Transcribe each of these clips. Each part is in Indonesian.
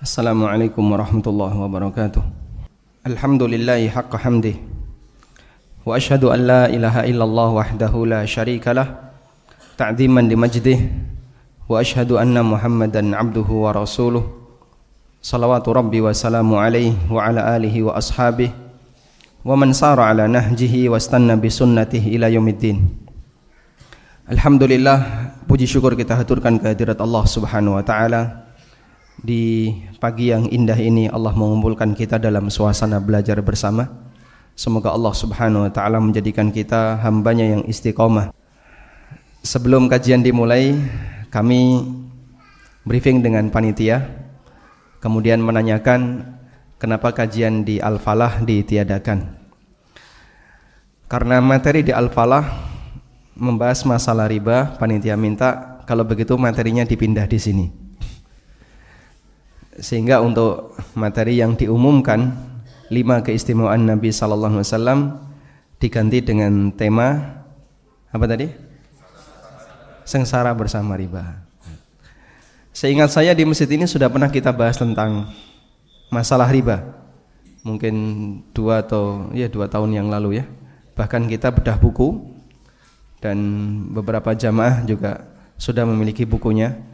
Assalamualaikum warahmatullahi wabarakatuh. Alhamdulillahi Wa ashadu an la ilaha illallah wahdahu la sharika lah li majdih Wa ashadu anna muhammadan abduhu wa rasuluh. Salawatu rabbi wa salamu alaih wa ala alihi wa ashabih Wa wa stanna bi sunnatih ila Alhamdulillah puji syukur kita haturkan kehadirat Allah subhanahu wa ta'ala di pagi yang indah ini Allah mengumpulkan kita dalam suasana belajar bersama. Semoga Allah Subhanahu wa taala menjadikan kita hambanya yang istiqomah. Sebelum kajian dimulai, kami briefing dengan panitia, kemudian menanyakan kenapa kajian di Al-Falah ditiadakan. Karena materi di Al-Falah membahas masalah riba, panitia minta kalau begitu materinya dipindah di sini sehingga untuk materi yang diumumkan lima keistimewaan Nabi Sallallahu Alaihi Wasallam diganti dengan tema apa tadi? Sengsara bersama riba. Seingat saya di masjid ini sudah pernah kita bahas tentang masalah riba. Mungkin dua atau ya dua tahun yang lalu ya. Bahkan kita bedah buku dan beberapa jamaah juga sudah memiliki bukunya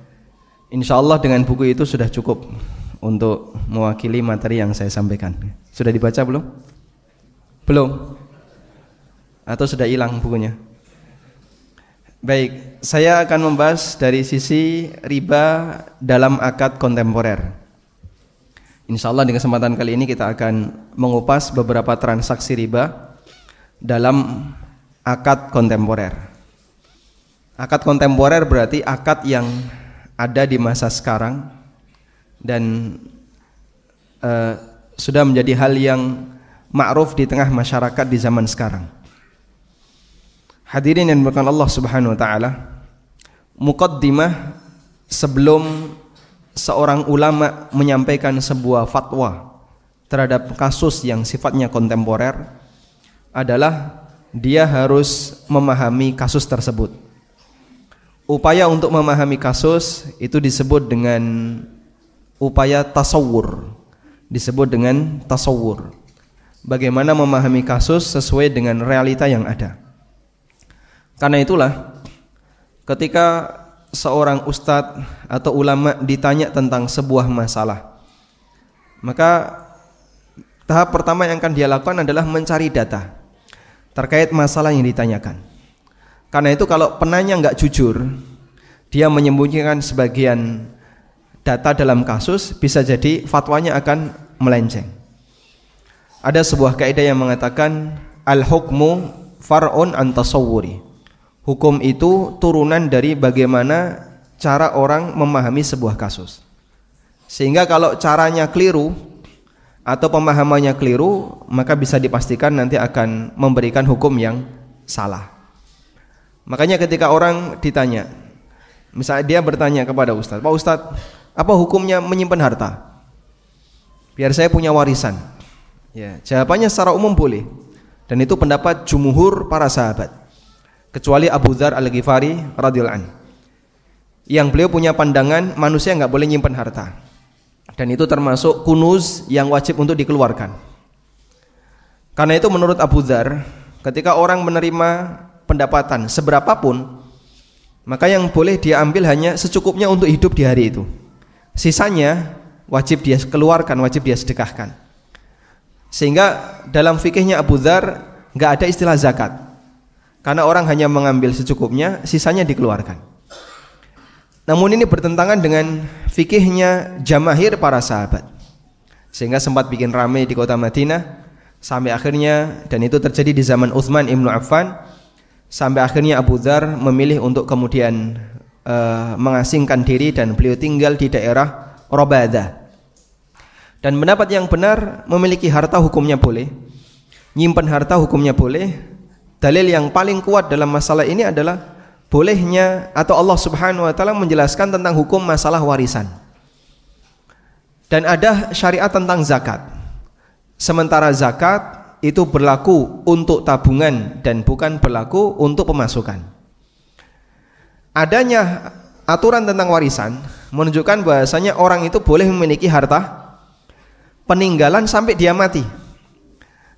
Insya Allah dengan buku itu sudah cukup untuk mewakili materi yang saya sampaikan. Sudah dibaca belum? Belum? Atau sudah hilang bukunya? Baik, saya akan membahas dari sisi riba dalam akad kontemporer. Insya Allah di kesempatan kali ini kita akan mengupas beberapa transaksi riba dalam akad kontemporer. Akad kontemporer berarti akad yang ada di masa sekarang dan uh, sudah menjadi hal yang ma'ruf di tengah masyarakat di zaman sekarang. Hadirin yang berkan Allah Subhanahu wa taala, muqaddimah sebelum seorang ulama menyampaikan sebuah fatwa terhadap kasus yang sifatnya kontemporer adalah dia harus memahami kasus tersebut upaya untuk memahami kasus itu disebut dengan upaya tasawur. Disebut dengan tasawur. Bagaimana memahami kasus sesuai dengan realita yang ada. Karena itulah ketika seorang ustadz atau ulama ditanya tentang sebuah masalah maka tahap pertama yang akan dia lakukan adalah mencari data terkait masalah yang ditanyakan. Karena itu kalau penanya nggak jujur, dia menyembunyikan sebagian data dalam kasus, bisa jadi fatwanya akan melenceng. Ada sebuah kaidah yang mengatakan al-hukmu far'un an tasawwuri. Hukum itu turunan dari bagaimana cara orang memahami sebuah kasus. Sehingga kalau caranya keliru atau pemahamannya keliru, maka bisa dipastikan nanti akan memberikan hukum yang salah. Makanya ketika orang ditanya, misalnya dia bertanya kepada Ustadz, Pak Ustadz, apa hukumnya menyimpan harta? Biar saya punya warisan. Ya, jawabannya secara umum boleh. Dan itu pendapat jumhur para sahabat. Kecuali Abu Dhar Al-Ghifari radhiyallahu an. Yang beliau punya pandangan manusia nggak boleh nyimpan harta. Dan itu termasuk kunuz yang wajib untuk dikeluarkan. Karena itu menurut Abu Dhar, ketika orang menerima pendapatan seberapapun maka yang boleh dia ambil hanya secukupnya untuk hidup di hari itu sisanya wajib dia keluarkan wajib dia sedekahkan. Sehingga dalam fikihnya Abu Dhar nggak ada istilah zakat. Karena orang hanya mengambil secukupnya sisanya dikeluarkan. Namun ini bertentangan dengan fikihnya jamahir para sahabat. Sehingga sempat bikin ramai di kota Madinah sampai akhirnya dan itu terjadi di zaman Uthman ibnu Affan sampai akhirnya Abu Dhar memilih untuk kemudian uh, mengasingkan diri dan beliau tinggal di daerah Robada. Dan pendapat yang benar memiliki harta hukumnya boleh, nyimpan harta hukumnya boleh. Dalil yang paling kuat dalam masalah ini adalah bolehnya atau Allah Subhanahu wa taala menjelaskan tentang hukum masalah warisan. Dan ada syariat tentang zakat. Sementara zakat itu berlaku untuk tabungan dan bukan berlaku untuk pemasukan. Adanya aturan tentang warisan menunjukkan bahasanya orang itu boleh memiliki harta peninggalan sampai dia mati.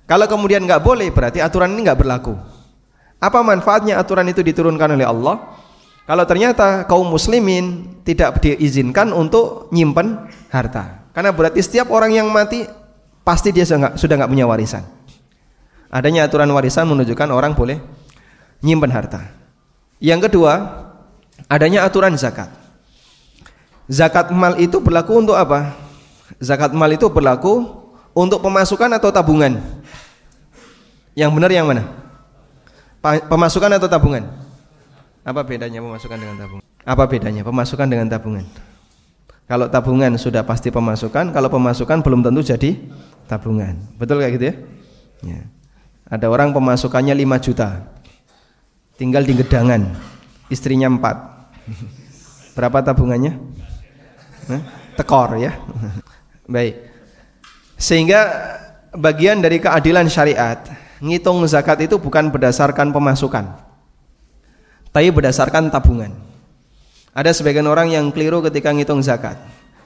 Kalau kemudian nggak boleh berarti aturan ini nggak berlaku. Apa manfaatnya aturan itu diturunkan oleh Allah? Kalau ternyata kaum muslimin tidak diizinkan untuk nyimpen harta. Karena berarti setiap orang yang mati pasti dia sudah nggak punya warisan. Adanya aturan warisan menunjukkan orang boleh nyimpen harta. Yang kedua, adanya aturan zakat. Zakat mal itu berlaku untuk apa? Zakat mal itu berlaku untuk pemasukan atau tabungan? Yang benar yang mana? Pemasukan atau tabungan? Apa bedanya pemasukan dengan tabungan? Apa bedanya pemasukan dengan tabungan? Kalau tabungan sudah pasti pemasukan, kalau pemasukan belum tentu jadi tabungan. Betul kayak gitu ya? ya. Ada orang pemasukannya 5 juta. Tinggal di gedangan. Istrinya 4. Berapa tabungannya? Tekor ya. Baik. Sehingga bagian dari keadilan syariat, ngitung zakat itu bukan berdasarkan pemasukan. Tapi berdasarkan tabungan. Ada sebagian orang yang keliru ketika ngitung zakat.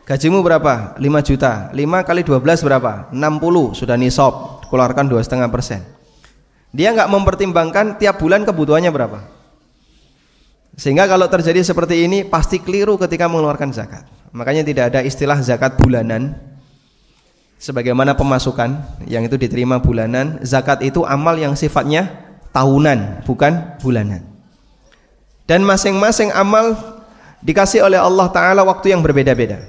Gajimu berapa? 5 juta. 5 kali 12 berapa? 60 sudah nisab. Keluarkan 2,5 persen. Dia nggak mempertimbangkan tiap bulan kebutuhannya berapa. Sehingga kalau terjadi seperti ini pasti keliru ketika mengeluarkan zakat. Makanya tidak ada istilah zakat bulanan. Sebagaimana pemasukan yang itu diterima bulanan, zakat itu amal yang sifatnya tahunan, bukan bulanan. Dan masing-masing amal dikasih oleh Allah taala waktu yang berbeda-beda.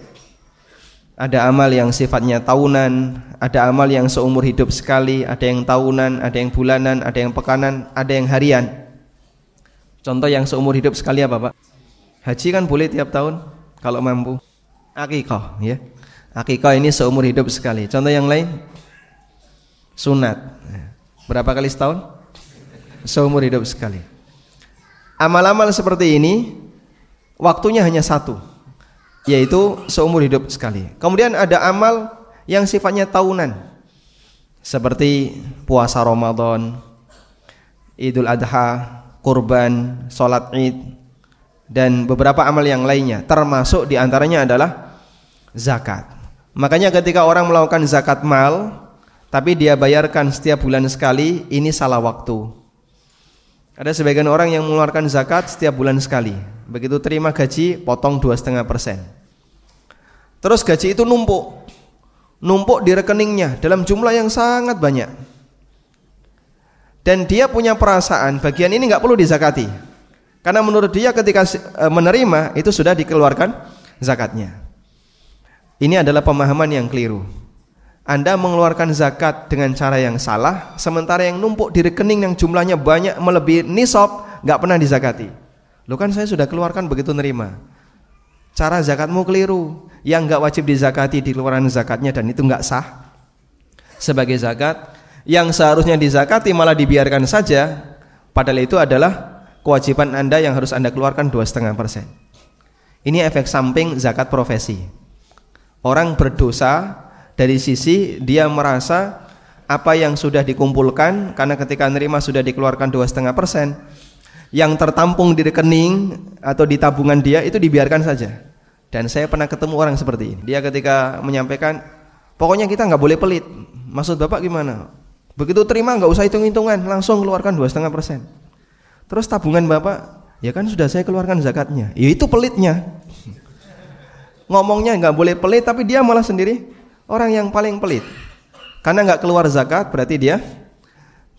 Ada amal yang sifatnya tahunan, ada amal yang seumur hidup sekali, ada yang tahunan, ada yang bulanan, ada yang pekanan, ada yang harian. Contoh yang seumur hidup sekali apa, Pak? Haji kan boleh tiap tahun kalau mampu. Akikah, ya. Akikah ini seumur hidup sekali. Contoh yang lain? Sunat. Berapa kali setahun? Seumur hidup sekali. Amal-amal seperti ini waktunya hanya satu yaitu seumur hidup sekali. Kemudian ada amal yang sifatnya tahunan. Seperti puasa Ramadan, Idul Adha, kurban, sholat Id dan beberapa amal yang lainnya. Termasuk di antaranya adalah zakat. Makanya ketika orang melakukan zakat mal tapi dia bayarkan setiap bulan sekali, ini salah waktu. Ada sebagian orang yang mengeluarkan zakat setiap bulan sekali. Begitu terima gaji, potong dua setengah persen. Terus gaji itu numpuk, numpuk di rekeningnya dalam jumlah yang sangat banyak. Dan dia punya perasaan bagian ini nggak perlu dizakati, karena menurut dia ketika e, menerima itu sudah dikeluarkan zakatnya. Ini adalah pemahaman yang keliru. Anda mengeluarkan zakat dengan cara yang salah, sementara yang numpuk di rekening yang jumlahnya banyak melebihi nisab nggak pernah dizakati. Lo kan saya sudah keluarkan begitu nerima. Cara zakatmu keliru. Yang nggak wajib dizakati di keluaran zakatnya dan itu nggak sah sebagai zakat. Yang seharusnya dizakati malah dibiarkan saja. Padahal itu adalah kewajiban anda yang harus anda keluarkan dua setengah persen. Ini efek samping zakat profesi. Orang berdosa dari sisi dia merasa apa yang sudah dikumpulkan karena ketika nerima sudah dikeluarkan dua setengah persen yang tertampung di rekening atau di tabungan dia itu dibiarkan saja dan saya pernah ketemu orang seperti ini dia ketika menyampaikan pokoknya kita nggak boleh pelit maksud bapak gimana begitu terima nggak usah hitung hitungan langsung keluarkan dua setengah persen terus tabungan bapak ya kan sudah saya keluarkan zakatnya ya itu pelitnya ngomongnya nggak boleh pelit tapi dia malah sendiri Orang yang paling pelit. Karena nggak keluar zakat berarti dia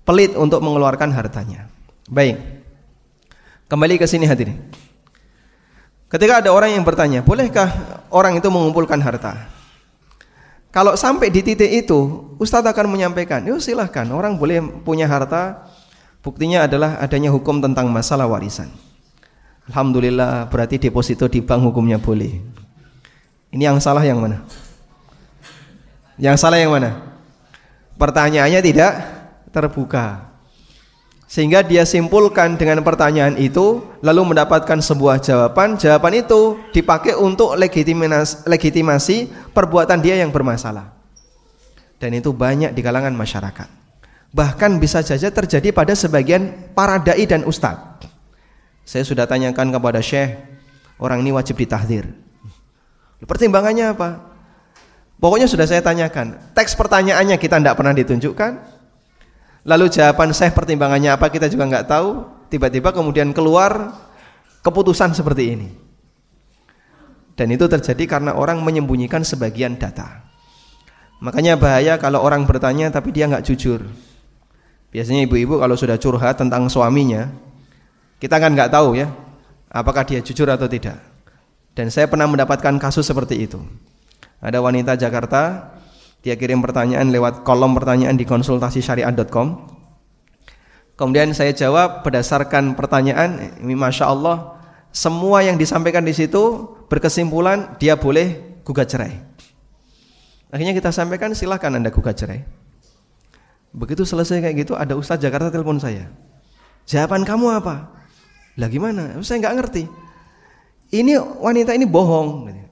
pelit untuk mengeluarkan hartanya. Baik. Kembali ke sini hadirin. Ketika ada orang yang bertanya, bolehkah orang itu mengumpulkan harta? Kalau sampai di titik itu, Ustadz akan menyampaikan, yuk silahkan, orang boleh punya harta, buktinya adalah adanya hukum tentang masalah warisan. Alhamdulillah, berarti deposito di bank hukumnya boleh. Ini yang salah yang mana? Yang salah yang mana? Pertanyaannya tidak terbuka. Sehingga dia simpulkan dengan pertanyaan itu lalu mendapatkan sebuah jawaban. Jawaban itu dipakai untuk legitimasi perbuatan dia yang bermasalah. Dan itu banyak di kalangan masyarakat. Bahkan bisa saja terjadi pada sebagian para dai dan ustadz. Saya sudah tanyakan kepada Syekh, orang ini wajib ditahdir. Pertimbangannya apa? Pokoknya sudah saya tanyakan. Teks pertanyaannya kita tidak pernah ditunjukkan. Lalu jawaban saya pertimbangannya apa kita juga nggak tahu. Tiba-tiba kemudian keluar keputusan seperti ini. Dan itu terjadi karena orang menyembunyikan sebagian data. Makanya bahaya kalau orang bertanya tapi dia nggak jujur. Biasanya ibu-ibu kalau sudah curhat tentang suaminya, kita kan nggak tahu ya, apakah dia jujur atau tidak. Dan saya pernah mendapatkan kasus seperti itu. Ada wanita Jakarta, dia kirim pertanyaan lewat kolom pertanyaan di konsultasi syariat.com. Kemudian saya jawab berdasarkan pertanyaan, masya Allah, semua yang disampaikan di situ berkesimpulan dia boleh gugat cerai. Akhirnya kita sampaikan silahkan anda gugat cerai. Begitu selesai kayak gitu ada Ustadz Jakarta telepon saya. Jawaban kamu apa? Lah gimana? Saya nggak ngerti. Ini wanita ini bohong.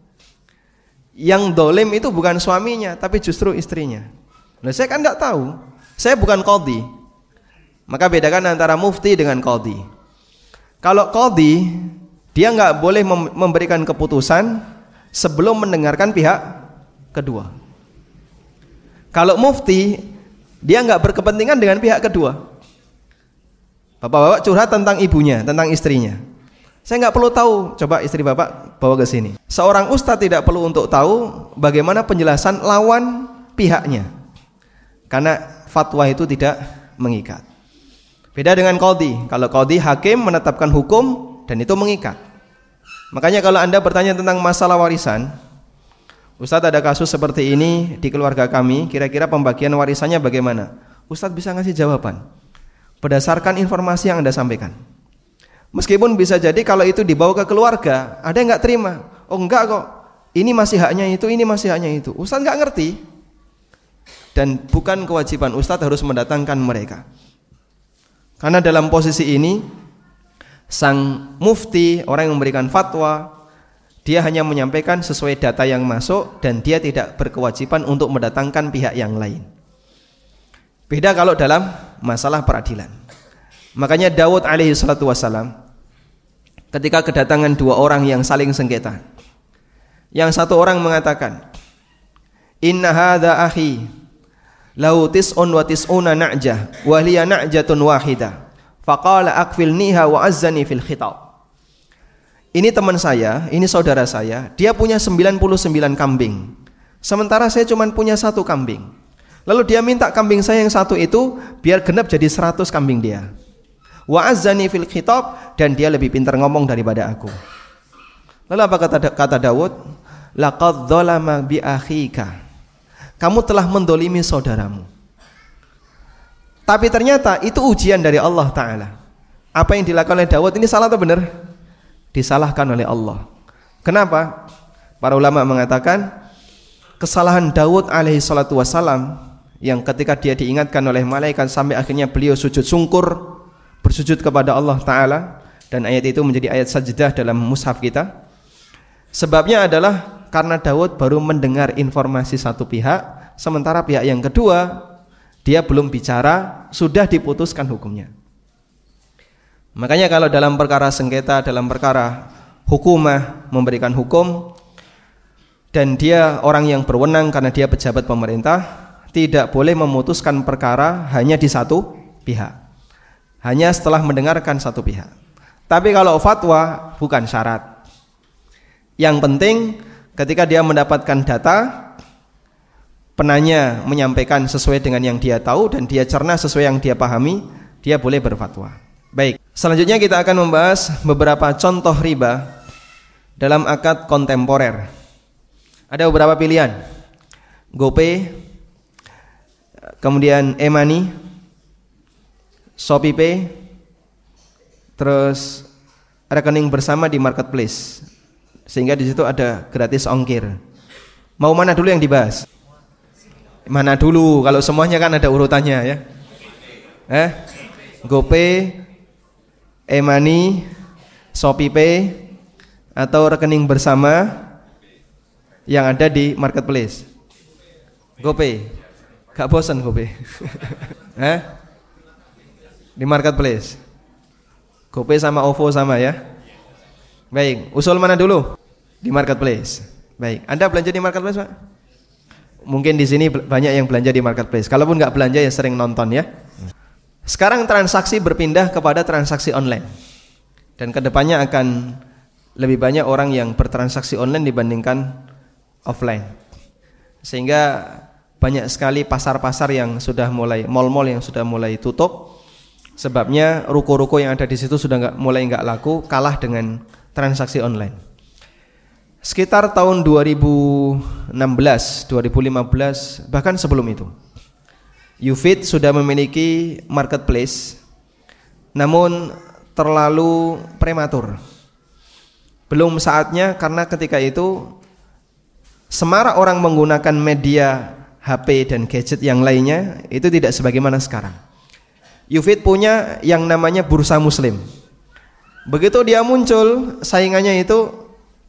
Yang dolim itu bukan suaminya, tapi justru istrinya. Nah saya kan nggak tahu. Saya bukan kodi. Maka bedakan antara mufti dengan kodi. Kalau kodi, dia nggak boleh memberikan keputusan sebelum mendengarkan pihak kedua. Kalau mufti, dia nggak berkepentingan dengan pihak kedua. Bapak-bapak curhat tentang ibunya, tentang istrinya. Saya nggak perlu tahu, coba istri bapak bawa ke sini. Seorang ustadz tidak perlu untuk tahu bagaimana penjelasan lawan pihaknya. Karena fatwa itu tidak mengikat. Beda dengan kodi. Kalau kodi hakim menetapkan hukum dan itu mengikat. Makanya kalau Anda bertanya tentang masalah warisan, Ustadz ada kasus seperti ini di keluarga kami, kira-kira pembagian warisannya bagaimana? Ustadz bisa ngasih jawaban berdasarkan informasi yang Anda sampaikan. Meskipun bisa jadi kalau itu dibawa ke keluarga, ada yang nggak terima. Oh enggak kok, ini masih haknya itu, ini masih haknya itu. Ustadz nggak ngerti. Dan bukan kewajiban Ustadz harus mendatangkan mereka. Karena dalam posisi ini, sang mufti, orang yang memberikan fatwa, dia hanya menyampaikan sesuai data yang masuk dan dia tidak berkewajiban untuk mendatangkan pihak yang lain. Beda kalau dalam masalah peradilan. Makanya Daud alaihi salatu wasalam ketika kedatangan dua orang yang saling sengketa. Yang satu orang mengatakan, "Inna hadza akhi lau tis'un wa tis'una na'jah wa liya na'jatun wahidah." Faqala akfilniha wa azzani fil khitab ini teman saya, ini saudara saya, dia punya 99 kambing. Sementara saya cuma punya satu kambing. Lalu dia minta kambing saya yang satu itu biar genap jadi 100 kambing dia. Wa azzani fil khitab dan dia lebih pintar ngomong daripada aku. Lalu apa kata kata Daud? Laqad dzalama bi akhika. Kamu telah mendolimi saudaramu. Tapi ternyata itu ujian dari Allah Ta'ala. Apa yang dilakukan oleh Daud ini salah atau benar? disalahkan oleh Allah. Kenapa? Para ulama mengatakan kesalahan Daud alaihi salatu wasalam yang ketika dia diingatkan oleh malaikat sampai akhirnya beliau sujud sungkur bersujud kepada Allah taala dan ayat itu menjadi ayat sajdah dalam mushaf kita. Sebabnya adalah karena Daud baru mendengar informasi satu pihak sementara pihak yang kedua dia belum bicara sudah diputuskan hukumnya. Makanya kalau dalam perkara sengketa, dalam perkara hukumah memberikan hukum dan dia orang yang berwenang karena dia pejabat pemerintah tidak boleh memutuskan perkara hanya di satu pihak. Hanya setelah mendengarkan satu pihak. Tapi kalau fatwa bukan syarat. Yang penting ketika dia mendapatkan data penanya menyampaikan sesuai dengan yang dia tahu dan dia cerna sesuai yang dia pahami, dia boleh berfatwa. Baik. Selanjutnya kita akan membahas beberapa contoh riba dalam akad kontemporer. Ada beberapa pilihan. GoPay, kemudian e-money, ShopeePay, terus rekening bersama di marketplace. Sehingga di situ ada gratis ongkir. Mau mana dulu yang dibahas? Mana dulu? Kalau semuanya kan ada urutannya ya. Eh? GoPay, e-money, ShopeePay atau rekening bersama yang ada di marketplace. GoPay. Gak bosan GoPay. eh? Di marketplace. GoPay sama OVO sama ya. Baik, usul mana dulu? Di marketplace. Baik, Anda belanja di marketplace, Pak? Mungkin di sini banyak yang belanja di marketplace. Kalaupun nggak belanja ya sering nonton ya. Sekarang transaksi berpindah kepada transaksi online. Dan ke depannya akan lebih banyak orang yang bertransaksi online dibandingkan offline. Sehingga banyak sekali pasar-pasar yang sudah mulai mall-mall yang sudah mulai tutup. Sebabnya ruko-ruko yang ada di situ sudah nggak mulai nggak laku, kalah dengan transaksi online. Sekitar tahun 2016, 2015, bahkan sebelum itu. Ufit sudah memiliki marketplace namun terlalu prematur. Belum saatnya karena ketika itu semarak orang menggunakan media HP dan gadget yang lainnya itu tidak sebagaimana sekarang. Ufit punya yang namanya bursa muslim. Begitu dia muncul, saingannya itu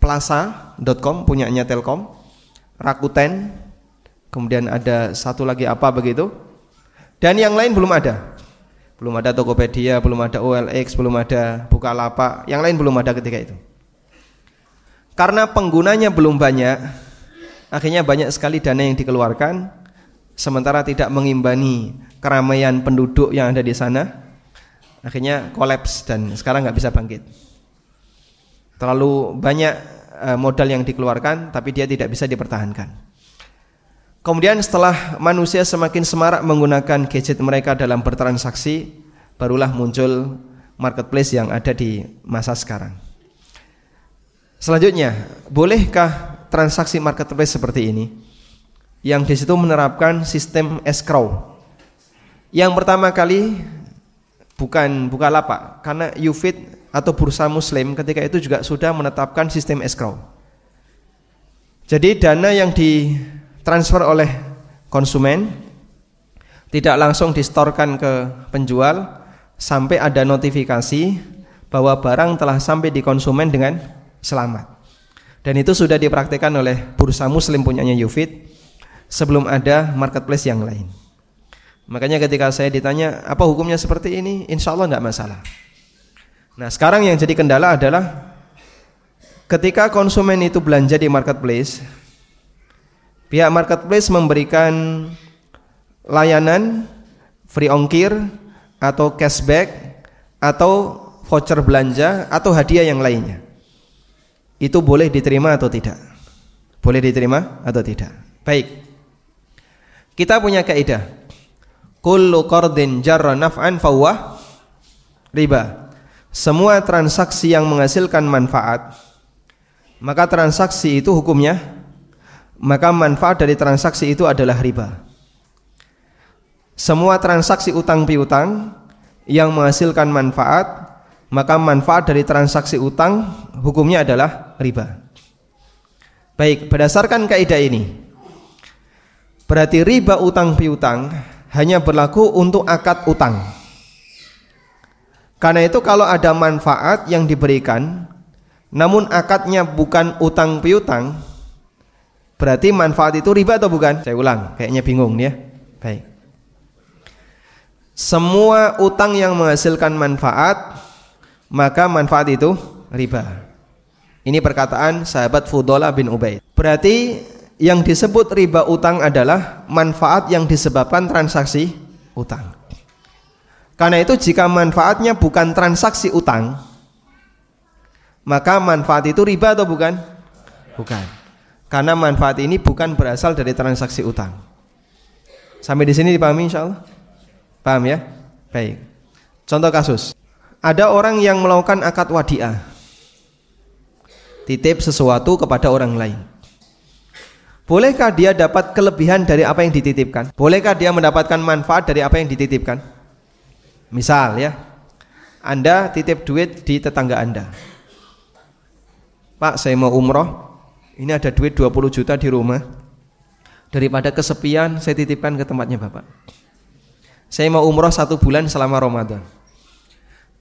plaza.com punyanya Telkom, Rakuten, kemudian ada satu lagi apa begitu. Dan yang lain belum ada. Belum ada Tokopedia, belum ada OLX, belum ada Bukalapak, yang lain belum ada ketika itu. Karena penggunanya belum banyak, akhirnya banyak sekali dana yang dikeluarkan sementara tidak mengimbangi keramaian penduduk yang ada di sana. Akhirnya kolaps dan sekarang nggak bisa bangkit. Terlalu banyak eh, modal yang dikeluarkan tapi dia tidak bisa dipertahankan. Kemudian setelah manusia semakin semarak menggunakan gadget mereka dalam bertransaksi, barulah muncul marketplace yang ada di masa sekarang. Selanjutnya, bolehkah transaksi marketplace seperti ini? Yang di situ menerapkan sistem escrow. Yang pertama kali bukan buka lapak karena Ufit atau bursa muslim ketika itu juga sudah menetapkan sistem escrow. Jadi dana yang ditransfer oleh konsumen tidak langsung distorkan ke penjual sampai ada notifikasi bahwa barang telah sampai di konsumen dengan selamat. Dan itu sudah dipraktikkan oleh bursa muslim punyanya Yufit sebelum ada marketplace yang lain. Makanya ketika saya ditanya apa hukumnya seperti ini, insya Allah tidak masalah. Nah, sekarang yang jadi kendala adalah ketika konsumen itu belanja di marketplace, pihak marketplace memberikan layanan free ongkir atau cashback atau voucher belanja atau hadiah yang lainnya. Itu boleh diterima atau tidak? Boleh diterima atau tidak? Baik. Kita punya kaidah. Kullu qardin jarra naf'an fawwa riba. Semua transaksi yang menghasilkan manfaat maka transaksi itu hukumnya maka manfaat dari transaksi itu adalah riba. Semua transaksi utang piutang yang menghasilkan manfaat maka manfaat dari transaksi utang hukumnya adalah riba. Baik berdasarkan kaidah ini berarti riba utang piutang hanya berlaku untuk akad utang karena itu kalau ada manfaat yang diberikan namun akadnya bukan utang piutang berarti manfaat itu riba atau bukan? Saya ulang, kayaknya bingung nih ya. Baik. Semua utang yang menghasilkan manfaat maka manfaat itu riba. Ini perkataan sahabat Fudola bin Ubaid. Berarti yang disebut riba utang adalah manfaat yang disebabkan transaksi utang. Karena itu jika manfaatnya bukan transaksi utang, maka manfaat itu riba atau bukan? Bukan. Karena manfaat ini bukan berasal dari transaksi utang. Sampai di sini dipahami insya Allah? Paham ya? Baik. Contoh kasus. Ada orang yang melakukan akad wadiah. Titip sesuatu kepada orang lain. Bolehkah dia dapat kelebihan dari apa yang dititipkan? Bolehkah dia mendapatkan manfaat dari apa yang dititipkan? Misal ya, Anda titip duit di tetangga Anda. Pak, saya mau umroh. Ini ada duit 20 juta di rumah. Daripada kesepian, saya titipkan ke tempatnya Bapak. Saya mau umroh satu bulan selama Ramadan.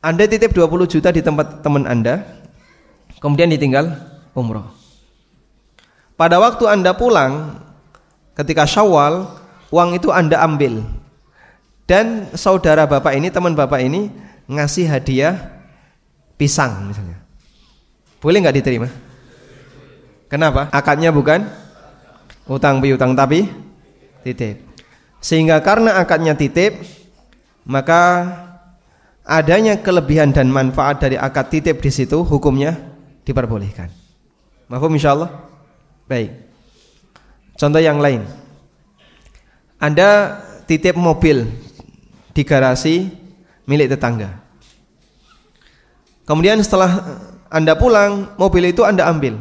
Anda titip 20 juta di tempat teman Anda, kemudian ditinggal umroh. Pada waktu Anda pulang, ketika syawal, uang itu Anda ambil dan saudara bapak ini, teman bapak ini ngasih hadiah pisang misalnya. Boleh nggak diterima? Kenapa? Akadnya bukan utang piutang tapi titip. Sehingga karena akadnya titip, maka adanya kelebihan dan manfaat dari akad titip di situ hukumnya diperbolehkan. Mahfum insyaallah? Baik. Contoh yang lain. Anda titip mobil di garasi milik tetangga. Kemudian setelah Anda pulang, mobil itu Anda ambil.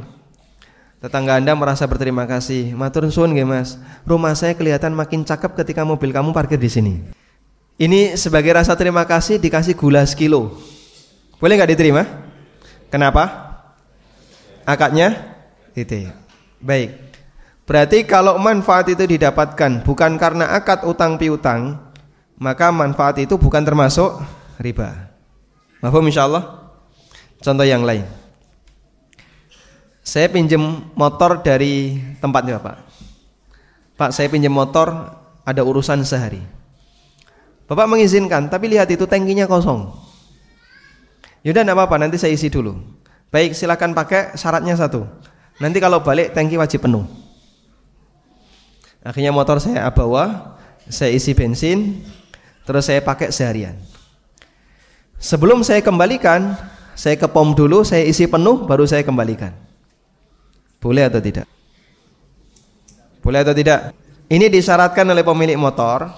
Tetangga Anda merasa berterima kasih. Matur suwun nggih Mas. Rumah saya kelihatan makin cakep ketika mobil kamu parkir di sini. Ini sebagai rasa terima kasih dikasih gula sekilo. Boleh nggak diterima? Kenapa? Akadnya titik. Baik. Berarti kalau manfaat itu didapatkan bukan karena akad utang piutang, maka manfaat itu bukan termasuk riba. Mahfum insyaallah. Contoh yang lain. Saya pinjam motor dari tempatnya Pak. Pak, saya pinjam motor ada urusan sehari. Bapak mengizinkan, tapi lihat itu tangkinya kosong. Yaudah tidak apa-apa, nanti saya isi dulu. Baik, silakan pakai syaratnya satu. Nanti kalau balik tangki wajib penuh. Akhirnya motor saya bawa, saya isi bensin, terus saya pakai seharian. Sebelum saya kembalikan, saya ke pom dulu, saya isi penuh, baru saya kembalikan. Boleh atau tidak? Boleh atau tidak? Ini disyaratkan oleh pemilik motor.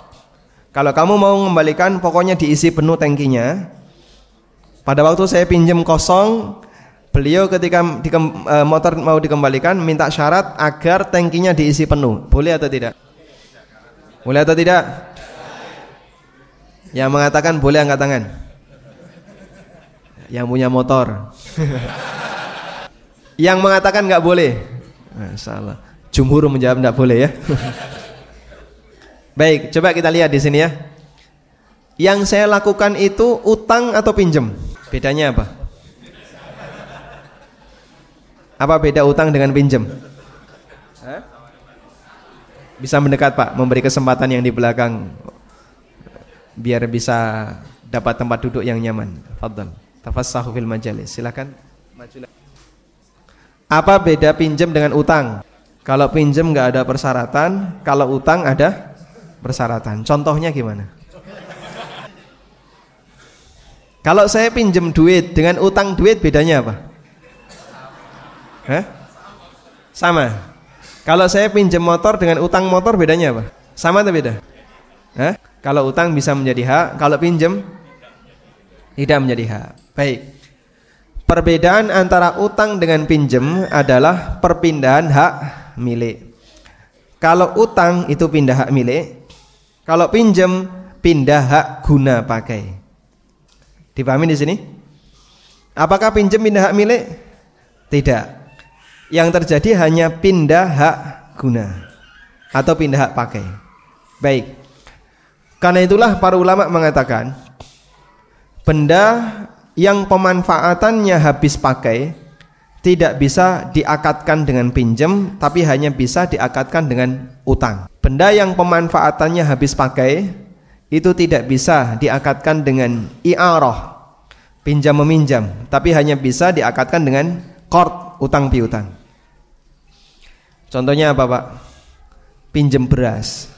Kalau kamu mau mengembalikan, pokoknya diisi penuh tangkinya. Pada waktu saya pinjam kosong, beliau ketika di, e, motor mau dikembalikan minta syarat agar tangkinya diisi penuh. Boleh atau tidak? Boleh atau tidak? Yang mengatakan boleh angkat tangan yang punya motor. yang mengatakan nggak boleh. Salah. Jumhur menjawab nggak boleh ya. Baik, coba kita lihat di sini ya. Yang saya lakukan itu utang atau pinjem? Bedanya apa? Apa beda utang dengan pinjem? Bisa mendekat Pak, memberi kesempatan yang di belakang biar bisa dapat tempat duduk yang nyaman. Fadhal. Tafassahu fil majalis. Silakan. Apa beda pinjam dengan utang? Kalau pinjam nggak ada persyaratan, kalau utang ada persyaratan. Contohnya gimana? Kalau saya pinjam duit dengan utang duit bedanya apa? Hah? Sama. Kalau saya pinjam motor dengan utang motor bedanya apa? Sama atau beda? Hah? Kalau utang bisa menjadi hak, kalau pinjam tidak menjadi hak. Baik. Perbedaan antara utang dengan pinjam adalah perpindahan hak milik. Kalau utang itu pindah hak milik, kalau pinjam pindah hak guna pakai. Dipahami di sini? Apakah pinjam pindah hak milik? Tidak. Yang terjadi hanya pindah hak guna atau pindah hak pakai. Baik. Karena itulah para ulama mengatakan benda yang pemanfaatannya habis pakai tidak bisa diakatkan dengan pinjam tapi hanya bisa diakatkan dengan utang. Benda yang pemanfaatannya habis pakai itu tidak bisa diakatkan dengan i'arah pinjam meminjam tapi hanya bisa diakatkan dengan kort utang piutang. Contohnya apa, Pak? Pinjam beras.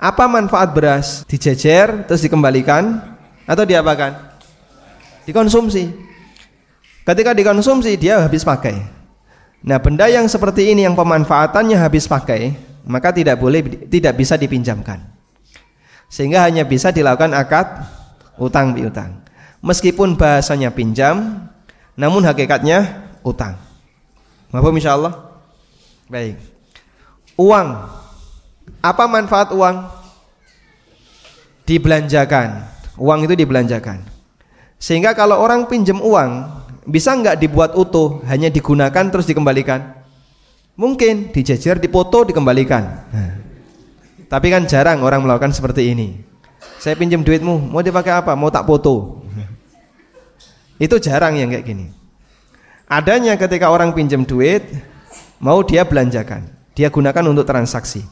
Apa manfaat beras? Dijejer terus dikembalikan atau diapakan? Dikonsumsi. Ketika dikonsumsi dia habis pakai. Nah, benda yang seperti ini yang pemanfaatannya habis pakai, maka tidak boleh tidak bisa dipinjamkan. Sehingga hanya bisa dilakukan akad utang piutang. Meskipun bahasanya pinjam, namun hakikatnya utang. Maaf insyaallah. Baik. Uang. Apa manfaat uang? Dibelanjakan uang itu dibelanjakan. Sehingga kalau orang pinjam uang, bisa nggak dibuat utuh, hanya digunakan terus dikembalikan? Mungkin dijejer, dipoto, dikembalikan. Nah. Tapi kan jarang orang melakukan seperti ini. Saya pinjam duitmu, mau dipakai apa? Mau tak foto. Itu jarang yang kayak gini. Adanya ketika orang pinjam duit, mau dia belanjakan, dia gunakan untuk transaksi.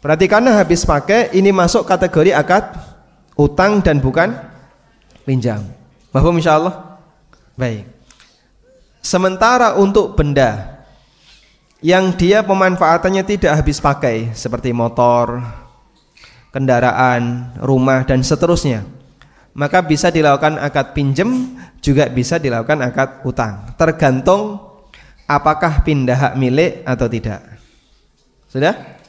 Berarti habis pakai, ini masuk kategori akad utang dan bukan pinjam. Mahfum insyaallah? Baik. Sementara untuk benda yang dia pemanfaatannya tidak habis pakai seperti motor, kendaraan, rumah dan seterusnya. Maka bisa dilakukan akad pinjem, juga bisa dilakukan akad utang. Tergantung apakah pindah hak milik atau tidak. Sudah?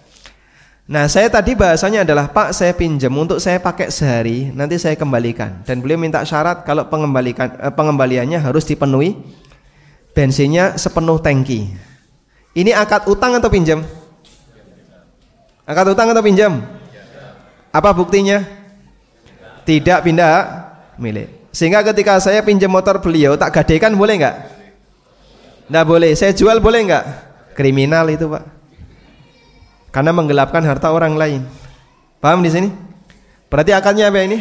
Nah, saya tadi bahasanya adalah Pak, saya pinjam untuk saya pakai sehari, nanti saya kembalikan. Dan beliau minta syarat kalau pengembalikan eh, pengembaliannya harus dipenuhi bensinnya sepenuh tangki. Ini akad utang atau pinjam? Akad utang atau pinjam? Apa buktinya? Tidak pindah milik. Sehingga ketika saya pinjam motor beliau tak gadekan boleh nggak? Nggak boleh. Saya jual boleh nggak? Kriminal itu pak. Karena menggelapkan harta orang lain. Paham di sini? Berarti akadnya apa ini?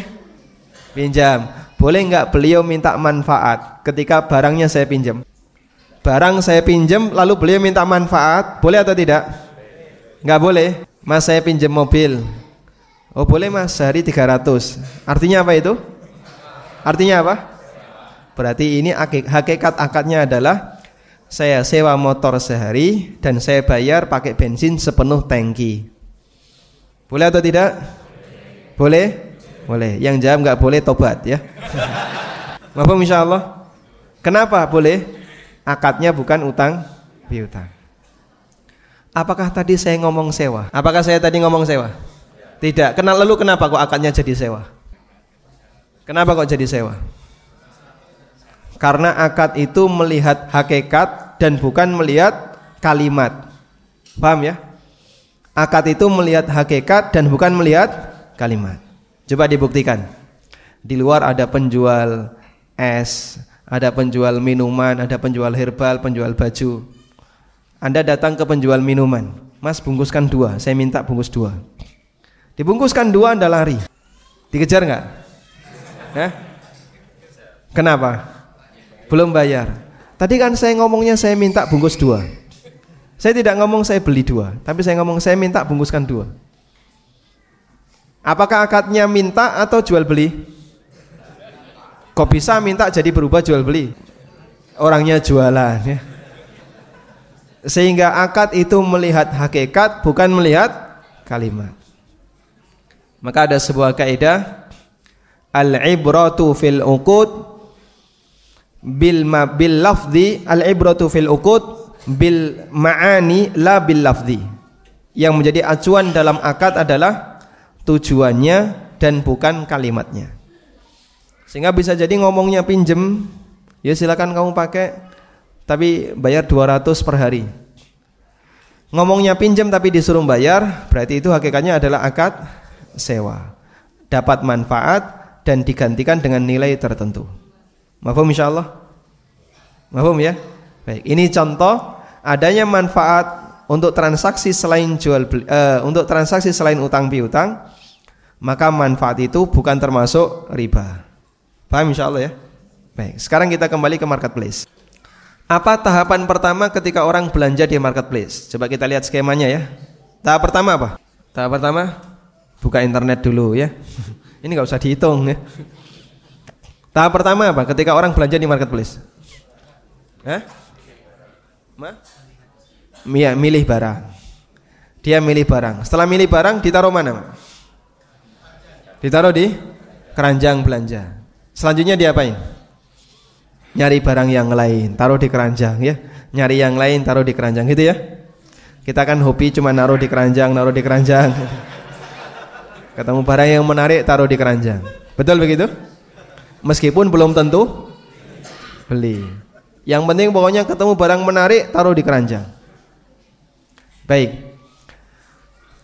Pinjam. Boleh nggak beliau minta manfaat ketika barangnya saya pinjam? Barang saya pinjam lalu beliau minta manfaat, boleh atau tidak? Nggak boleh. Mas saya pinjam mobil. Oh boleh mas, sehari 300. Artinya apa itu? Artinya apa? Berarti ini hakikat akadnya adalah saya sewa motor sehari dan saya bayar pakai bensin sepenuh tangki. Boleh atau tidak? Boleh? Boleh. Yang jawab nggak boleh tobat ya. Maaf insya Allah. Kenapa boleh? akadnya bukan utang piutang. Apakah tadi saya ngomong sewa? Apakah saya tadi ngomong sewa? Tidak. Kenal lalu kenapa kok akadnya jadi sewa? Kenapa kok jadi sewa? Karena akad itu melihat hakikat dan bukan melihat kalimat. Paham ya? Akad itu melihat hakikat dan bukan melihat kalimat. Coba dibuktikan. Di luar ada penjual es, ada penjual minuman, ada penjual herbal, penjual baju. Anda datang ke penjual minuman, Mas bungkuskan dua, saya minta bungkus dua. Dibungkuskan dua Anda lari, dikejar nggak? Eh? Kenapa? Belum bayar. Tadi kan saya ngomongnya saya minta bungkus dua. Saya tidak ngomong saya beli dua, tapi saya ngomong saya minta bungkuskan dua. Apakah akadnya minta atau jual beli? Kok bisa minta jadi berubah jual beli? Orangnya jualan ya. Sehingga akad itu melihat hakikat bukan melihat kalimat. Maka ada sebuah kaidah al-ibratu fil uqud bil ma bil lafzi al-ibratu fil uqud bil ma'ani la bil lafzi. Yang menjadi acuan dalam akad adalah tujuannya dan bukan kalimatnya. Sehingga bisa jadi ngomongnya pinjem, ya silakan kamu pakai, tapi bayar 200 per hari. Ngomongnya pinjem tapi disuruh bayar, berarti itu hakikatnya adalah akad sewa. Dapat manfaat dan digantikan dengan nilai tertentu. Mafhum insyaallah? Mafhum ya? Baik, ini contoh adanya manfaat untuk transaksi selain jual beli, uh, untuk transaksi selain utang piutang, maka manfaat itu bukan termasuk riba. Paham insya Allah ya? Baik, sekarang kita kembali ke marketplace. Apa tahapan pertama ketika orang belanja di marketplace? Coba kita lihat skemanya ya. Tahap pertama apa? Tahap pertama buka internet dulu ya. Ini nggak usah dihitung ya. Tahap pertama apa? Ketika orang belanja di marketplace. Hah? Ma? Mia, milih barang. Dia milih barang. Setelah milih barang ditaruh mana? Ditaruh di keranjang belanja. Selanjutnya diapain? Nyari barang yang lain, taruh di keranjang ya. Nyari yang lain, taruh di keranjang gitu ya. Kita kan hobi cuma naruh di keranjang, naruh di keranjang. Ketemu barang yang menarik, taruh di keranjang. Betul begitu? Meskipun belum tentu beli. Yang penting pokoknya ketemu barang menarik, taruh di keranjang. Baik.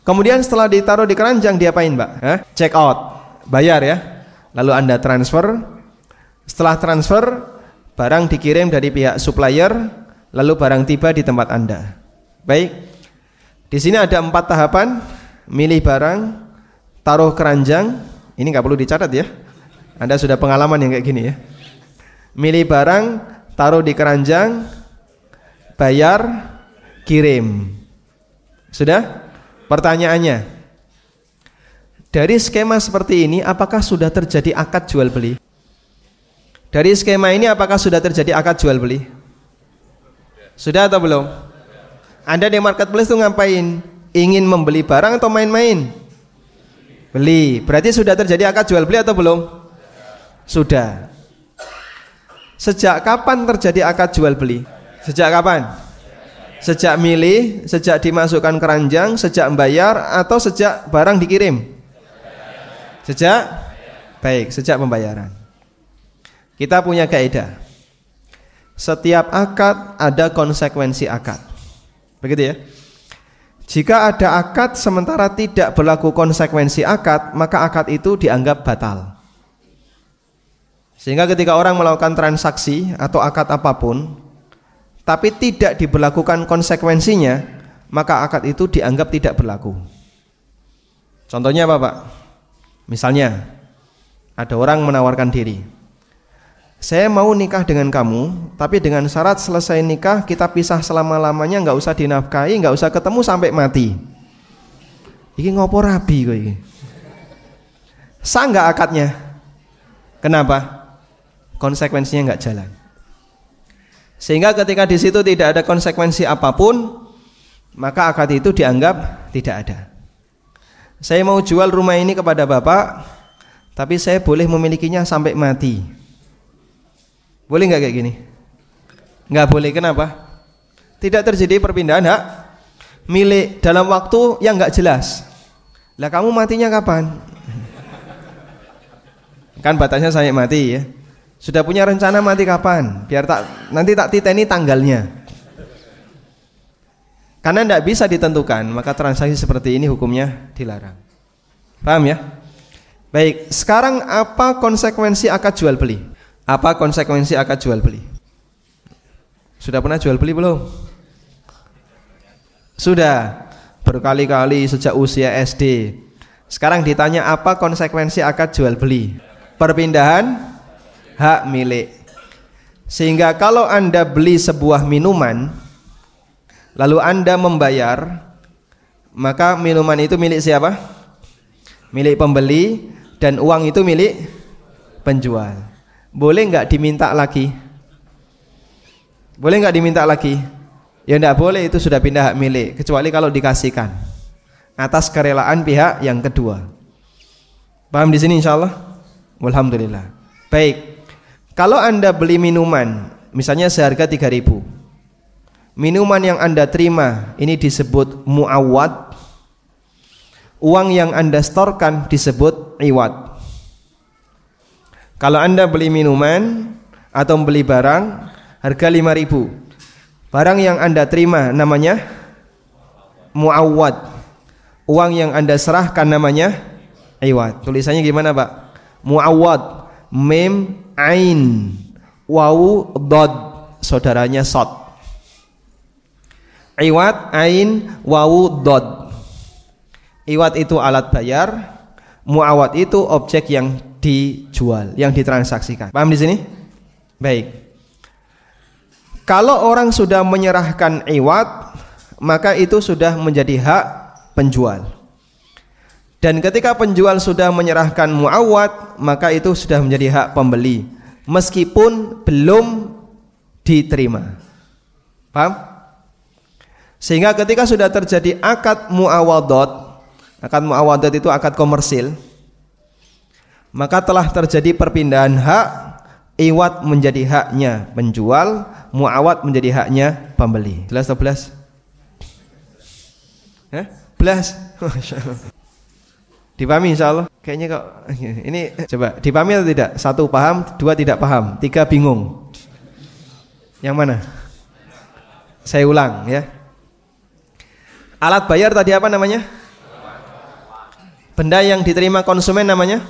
Kemudian setelah ditaruh di keranjang diapain, Mbak? Hah? Check out. Bayar ya lalu Anda transfer. Setelah transfer, barang dikirim dari pihak supplier, lalu barang tiba di tempat Anda. Baik. Di sini ada empat tahapan: milih barang, taruh keranjang. Ini nggak perlu dicatat ya. Anda sudah pengalaman yang kayak gini ya. Milih barang, taruh di keranjang, bayar, kirim. Sudah? Pertanyaannya, dari skema seperti ini apakah sudah terjadi akad jual beli? Dari skema ini apakah sudah terjadi akad jual beli? Sudah atau belum? Anda di marketplace tuh ngapain? Ingin membeli barang atau main-main? Beli. Berarti sudah terjadi akad jual beli atau belum? Sudah. Sejak kapan terjadi akad jual beli? Sejak kapan? Sejak milih, sejak dimasukkan keranjang, sejak membayar atau sejak barang dikirim? Sejak baik, sejak pembayaran. Kita punya kaidah. Setiap akad ada konsekuensi akad. Begitu ya? Jika ada akad sementara tidak berlaku konsekuensi akad, maka akad itu dianggap batal. Sehingga ketika orang melakukan transaksi atau akad apa pun, tapi tidak diberlakukan konsekuensinya, maka akad itu dianggap tidak berlaku. Contohnya apa, Pak? Misalnya, ada orang menawarkan diri. Saya mau nikah dengan kamu, tapi dengan syarat selesai nikah kita pisah selama-lamanya, nggak usah dinafkahi, nggak usah ketemu sampai mati. Iki ngopo rabi kok iki? Sah nggak akadnya? Kenapa? konsekuensinya nggak jalan. Sehingga ketika di situ tidak ada konsekuensi apa pun, maka akad itu dianggap tidak ada. Saya mau jual rumah ini kepada Bapak, tapi saya boleh memilikinya sampai mati. Boleh nggak kayak gini? Nggak boleh, kenapa? Tidak terjadi perpindahan hak milik dalam waktu yang nggak jelas. Lah kamu matinya kapan? Kan batasnya sampai mati ya. Sudah punya rencana mati kapan? Biar tak nanti tak titeni tanggalnya. Karena tidak bisa ditentukan, maka transaksi seperti ini hukumnya dilarang. Paham ya? Baik, sekarang apa konsekuensi akad jual beli? Apa konsekuensi akad jual beli? Sudah pernah jual beli belum? Sudah berkali-kali sejak usia SD. Sekarang ditanya apa konsekuensi akad jual beli? Perpindahan hak milik. Sehingga kalau Anda beli sebuah minuman lalu Anda membayar, maka minuman itu milik siapa? Milik pembeli dan uang itu milik penjual. Boleh nggak diminta lagi? Boleh nggak diminta lagi? Ya enggak boleh itu sudah pindah hak milik kecuali kalau dikasihkan atas kerelaan pihak yang kedua. Paham di sini insyaallah? Alhamdulillah. Baik. Kalau Anda beli minuman, misalnya seharga 3000. Minuman yang Anda terima ini disebut muawad. Uang yang Anda storkan disebut iwad. Kalau Anda beli minuman atau beli barang harga 5000. Barang yang Anda terima namanya muawad. Uang yang Anda serahkan namanya iwad. Tulisannya gimana, Pak? Muawad mim ain wawu dod saudaranya sod iwat ain wawu dod iwat itu alat bayar muawat itu objek yang dijual yang ditransaksikan paham di sini baik kalau orang sudah menyerahkan iwat maka itu sudah menjadi hak penjual dan ketika penjual sudah menyerahkan muawat, maka itu sudah menjadi hak pembeli meskipun belum diterima. Paham? Sehingga ketika sudah terjadi akad muawadot, akad muawadot itu akad komersil, maka telah terjadi perpindahan hak, iwat menjadi haknya penjual, muawat menjadi haknya pembeli. Jelas atau belas? Ya? Belas. Dipahami insya Allah? Kayaknya kok ini coba dipahami atau tidak? Satu paham, dua tidak paham, tiga bingung. Yang mana? Saya ulang ya. Alat bayar tadi apa namanya? Benda yang diterima konsumen namanya?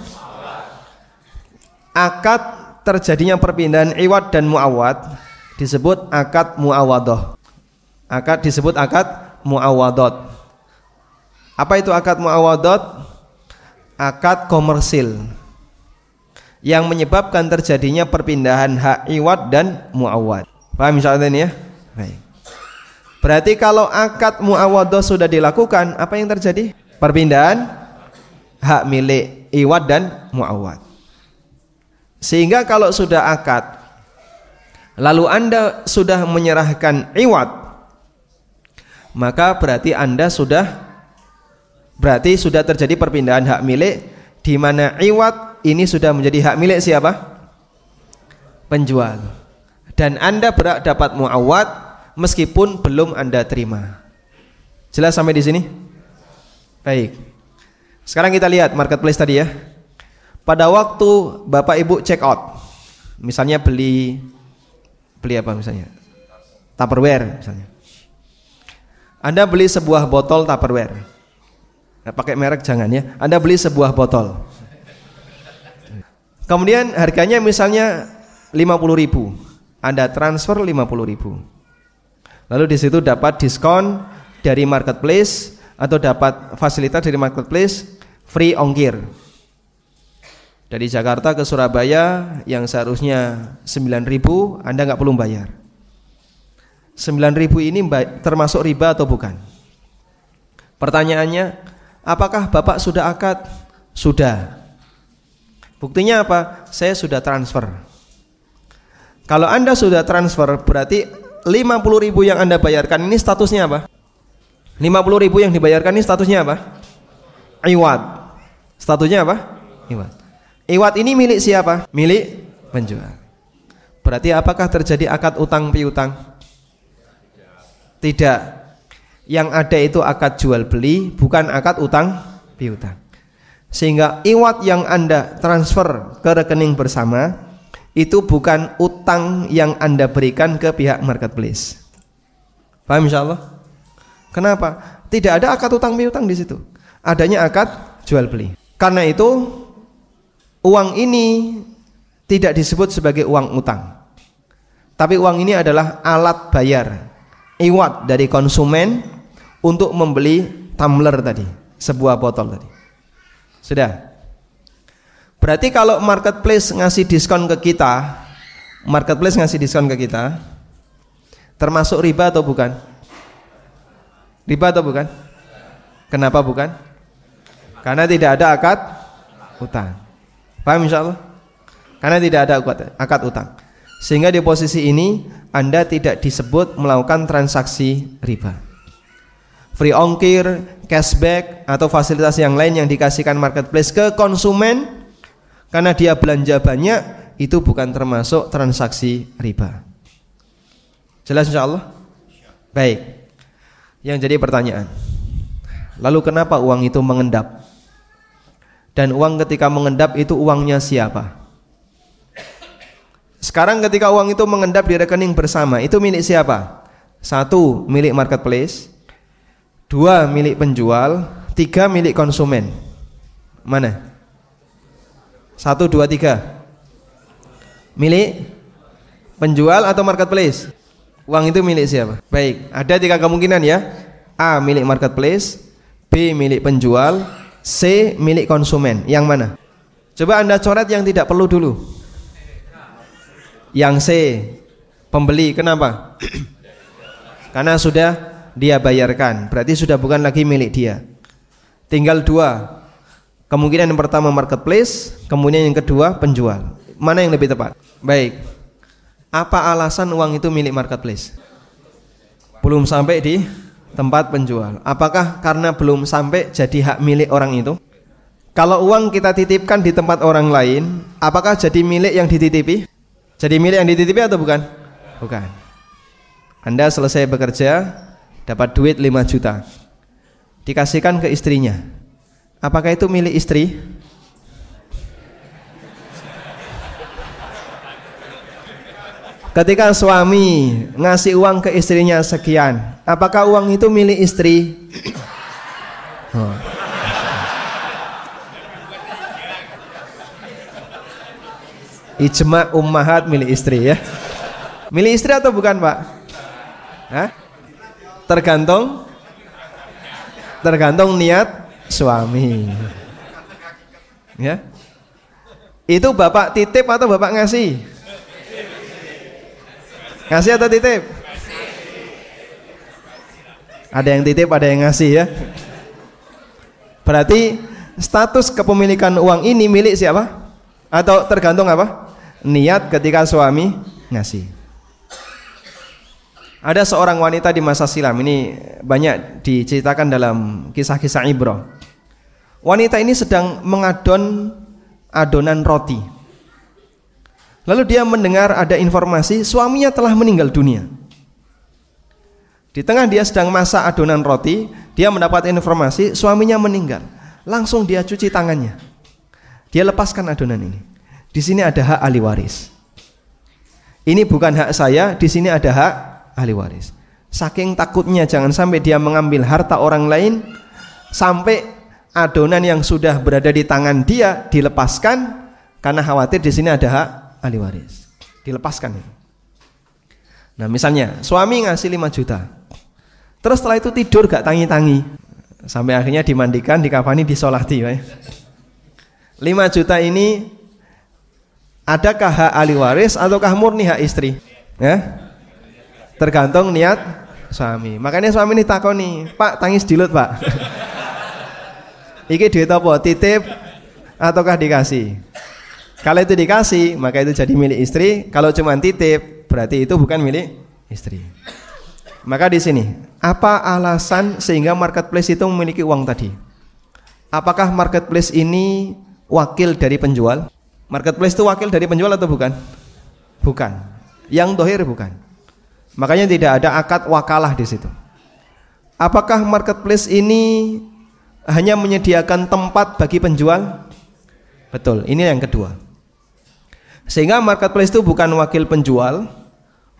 Akad terjadinya perpindahan iwat dan muawad disebut akad muawadoh. Akad disebut akad muawadot. Apa itu akad muawadot? akad komersil yang menyebabkan terjadinya perpindahan hak iwat dan muawad. Paham misalnya ini ya? Baik. Berarti kalau akad muawadah sudah dilakukan, apa yang terjadi? Perpindahan hak milik iwat dan muawad. Sehingga kalau sudah akad lalu Anda sudah menyerahkan iwat, maka berarti Anda sudah berarti sudah terjadi perpindahan hak milik di mana iwat ini sudah menjadi hak milik siapa? Penjual. Dan Anda berhak dapat muawat meskipun belum Anda terima. Jelas sampai di sini? Baik. Sekarang kita lihat marketplace tadi ya. Pada waktu Bapak Ibu check out, misalnya beli beli apa misalnya? Tupperware misalnya. Anda beli sebuah botol Tupperware. Nah, pakai merek jangan ya. Anda beli sebuah botol. Kemudian harganya misalnya 50 ribu. Anda transfer 50 ribu. Lalu di situ dapat diskon dari marketplace atau dapat fasilitas dari marketplace free ongkir. Dari Jakarta ke Surabaya yang seharusnya 9.000 Anda nggak perlu bayar. 9.000 ini termasuk riba atau bukan? Pertanyaannya, apakah Bapak sudah akad? Sudah. Buktinya apa? Saya sudah transfer. Kalau Anda sudah transfer berarti 50 ribu yang Anda bayarkan ini statusnya apa? 50 ribu yang dibayarkan ini statusnya apa? Iwat. Statusnya apa? Iwat. Iwat ini milik siapa? Milik penjual. Berarti apakah terjadi akad utang piutang? Tidak. Yang ada itu akad jual beli, bukan akad utang piutang. Sehingga iwat yang Anda transfer ke rekening bersama itu bukan utang yang Anda berikan ke pihak marketplace. Paham insyaallah? Kenapa? Tidak ada akad utang piutang di situ. Adanya akad jual beli. Karena itu uang ini tidak disebut sebagai uang utang. Tapi uang ini adalah alat bayar. Iwat dari konsumen untuk membeli tumbler tadi, sebuah botol tadi. Sudah. Berarti kalau marketplace ngasih diskon ke kita, marketplace ngasih diskon ke kita, termasuk riba atau bukan? Riba atau bukan? Kenapa bukan? Karena tidak ada akad utang. Paham insya Allah? Karena tidak ada akad utang. Sehingga di posisi ini Anda tidak disebut melakukan transaksi riba. Free ongkir, cashback atau fasilitas yang lain yang dikasihkan marketplace ke konsumen karena dia belanja banyak itu bukan termasuk transaksi riba. Jelas insya Allah? Baik. Yang jadi pertanyaan, lalu kenapa uang itu mengendap? Dan uang ketika mengendap itu uangnya siapa? Sekarang ketika uang itu mengendap di rekening bersama, itu milik siapa? Satu, milik marketplace. Dua, milik penjual. Tiga, milik konsumen. Mana? Satu, dua, tiga. Milik penjual atau marketplace? Uang itu milik siapa? Baik, ada tiga kemungkinan ya. A milik marketplace, B milik penjual, C milik konsumen. Yang mana? Coba Anda coret yang tidak perlu dulu. Yang C, pembeli. Kenapa? Karena sudah dia bayarkan, berarti sudah bukan lagi milik dia. Tinggal dua. Kemungkinan yang pertama marketplace, kemudian yang kedua penjual. Mana yang lebih tepat? Baik. Apa alasan uang itu milik marketplace? Belum sampai di tempat penjual. Apakah karena belum sampai jadi hak milik orang itu? Kalau uang kita titipkan di tempat orang lain, apakah jadi milik yang dititipi? Jadi milik yang dititipi atau bukan? Bukan. Anda selesai bekerja, dapat duit 5 juta. Dikasihkan ke istrinya. Apakah itu milik istri? Ketika suami ngasih uang ke istrinya sekian, apakah uang itu milik istri? Oh. Ijma ummahat milik istri ya. Milik istri atau bukan, Pak? Hah? Tergantung tergantung niat suami. Ya. Itu Bapak titip atau Bapak ngasih? Ngasih atau titip? Ada yang titip, ada yang ngasih ya. Berarti status kepemilikan uang ini milik siapa? Atau tergantung apa? Niat ketika suami ngasih. Ada seorang wanita di masa silam ini banyak diceritakan dalam kisah-kisah Ibro. Wanita ini sedang mengadon adonan roti. Lalu dia mendengar ada informasi suaminya telah meninggal dunia. Di tengah dia sedang masak adonan roti, dia mendapat informasi suaminya meninggal. Langsung dia cuci tangannya. Dia lepaskan adonan ini. Di sini ada hak ahli waris. Ini bukan hak saya, di sini ada hak ahli waris. Saking takutnya jangan sampai dia mengambil harta orang lain sampai adonan yang sudah berada di tangan dia dilepaskan karena khawatir di sini ada hak ahli waris. Dilepaskan itu. Nah, misalnya suami ngasih 5 juta. Terus setelah itu tidur gak tangi-tangi. Sampai akhirnya dimandikan, dikafani, disolati. 5 juta ini adakah hak ahli waris ataukah murni hak istri? Ya? Tergantung niat suami. Makanya suami ini takoni, Pak tangis dilut Pak. Iki duit apa? Titip ataukah dikasih? Kalau itu dikasih, maka itu jadi milik istri. Kalau cuma titip, berarti itu bukan milik istri. Maka di sini, apa alasan sehingga marketplace itu memiliki uang tadi? Apakah marketplace ini wakil dari penjual? Marketplace itu wakil dari penjual atau bukan? Bukan. Yang dohir bukan. Makanya tidak ada akad wakalah di situ. Apakah marketplace ini hanya menyediakan tempat bagi penjual? Betul, ini yang kedua. Sehingga marketplace itu bukan wakil penjual,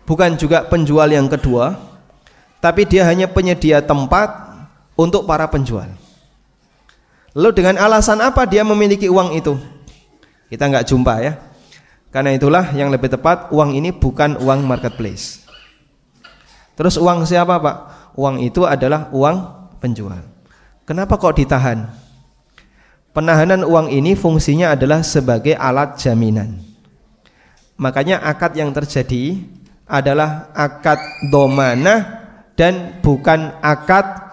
bukan juga penjual yang kedua, tapi dia hanya penyedia tempat untuk para penjual. Lalu dengan alasan apa dia memiliki uang itu? Kita nggak jumpa ya. Karena itulah yang lebih tepat uang ini bukan uang marketplace. Terus uang siapa pak? Uang itu adalah uang penjual. Kenapa kok ditahan? Penahanan uang ini fungsinya adalah sebagai alat jaminan. Makanya akad yang terjadi adalah akad domana dan bukan akad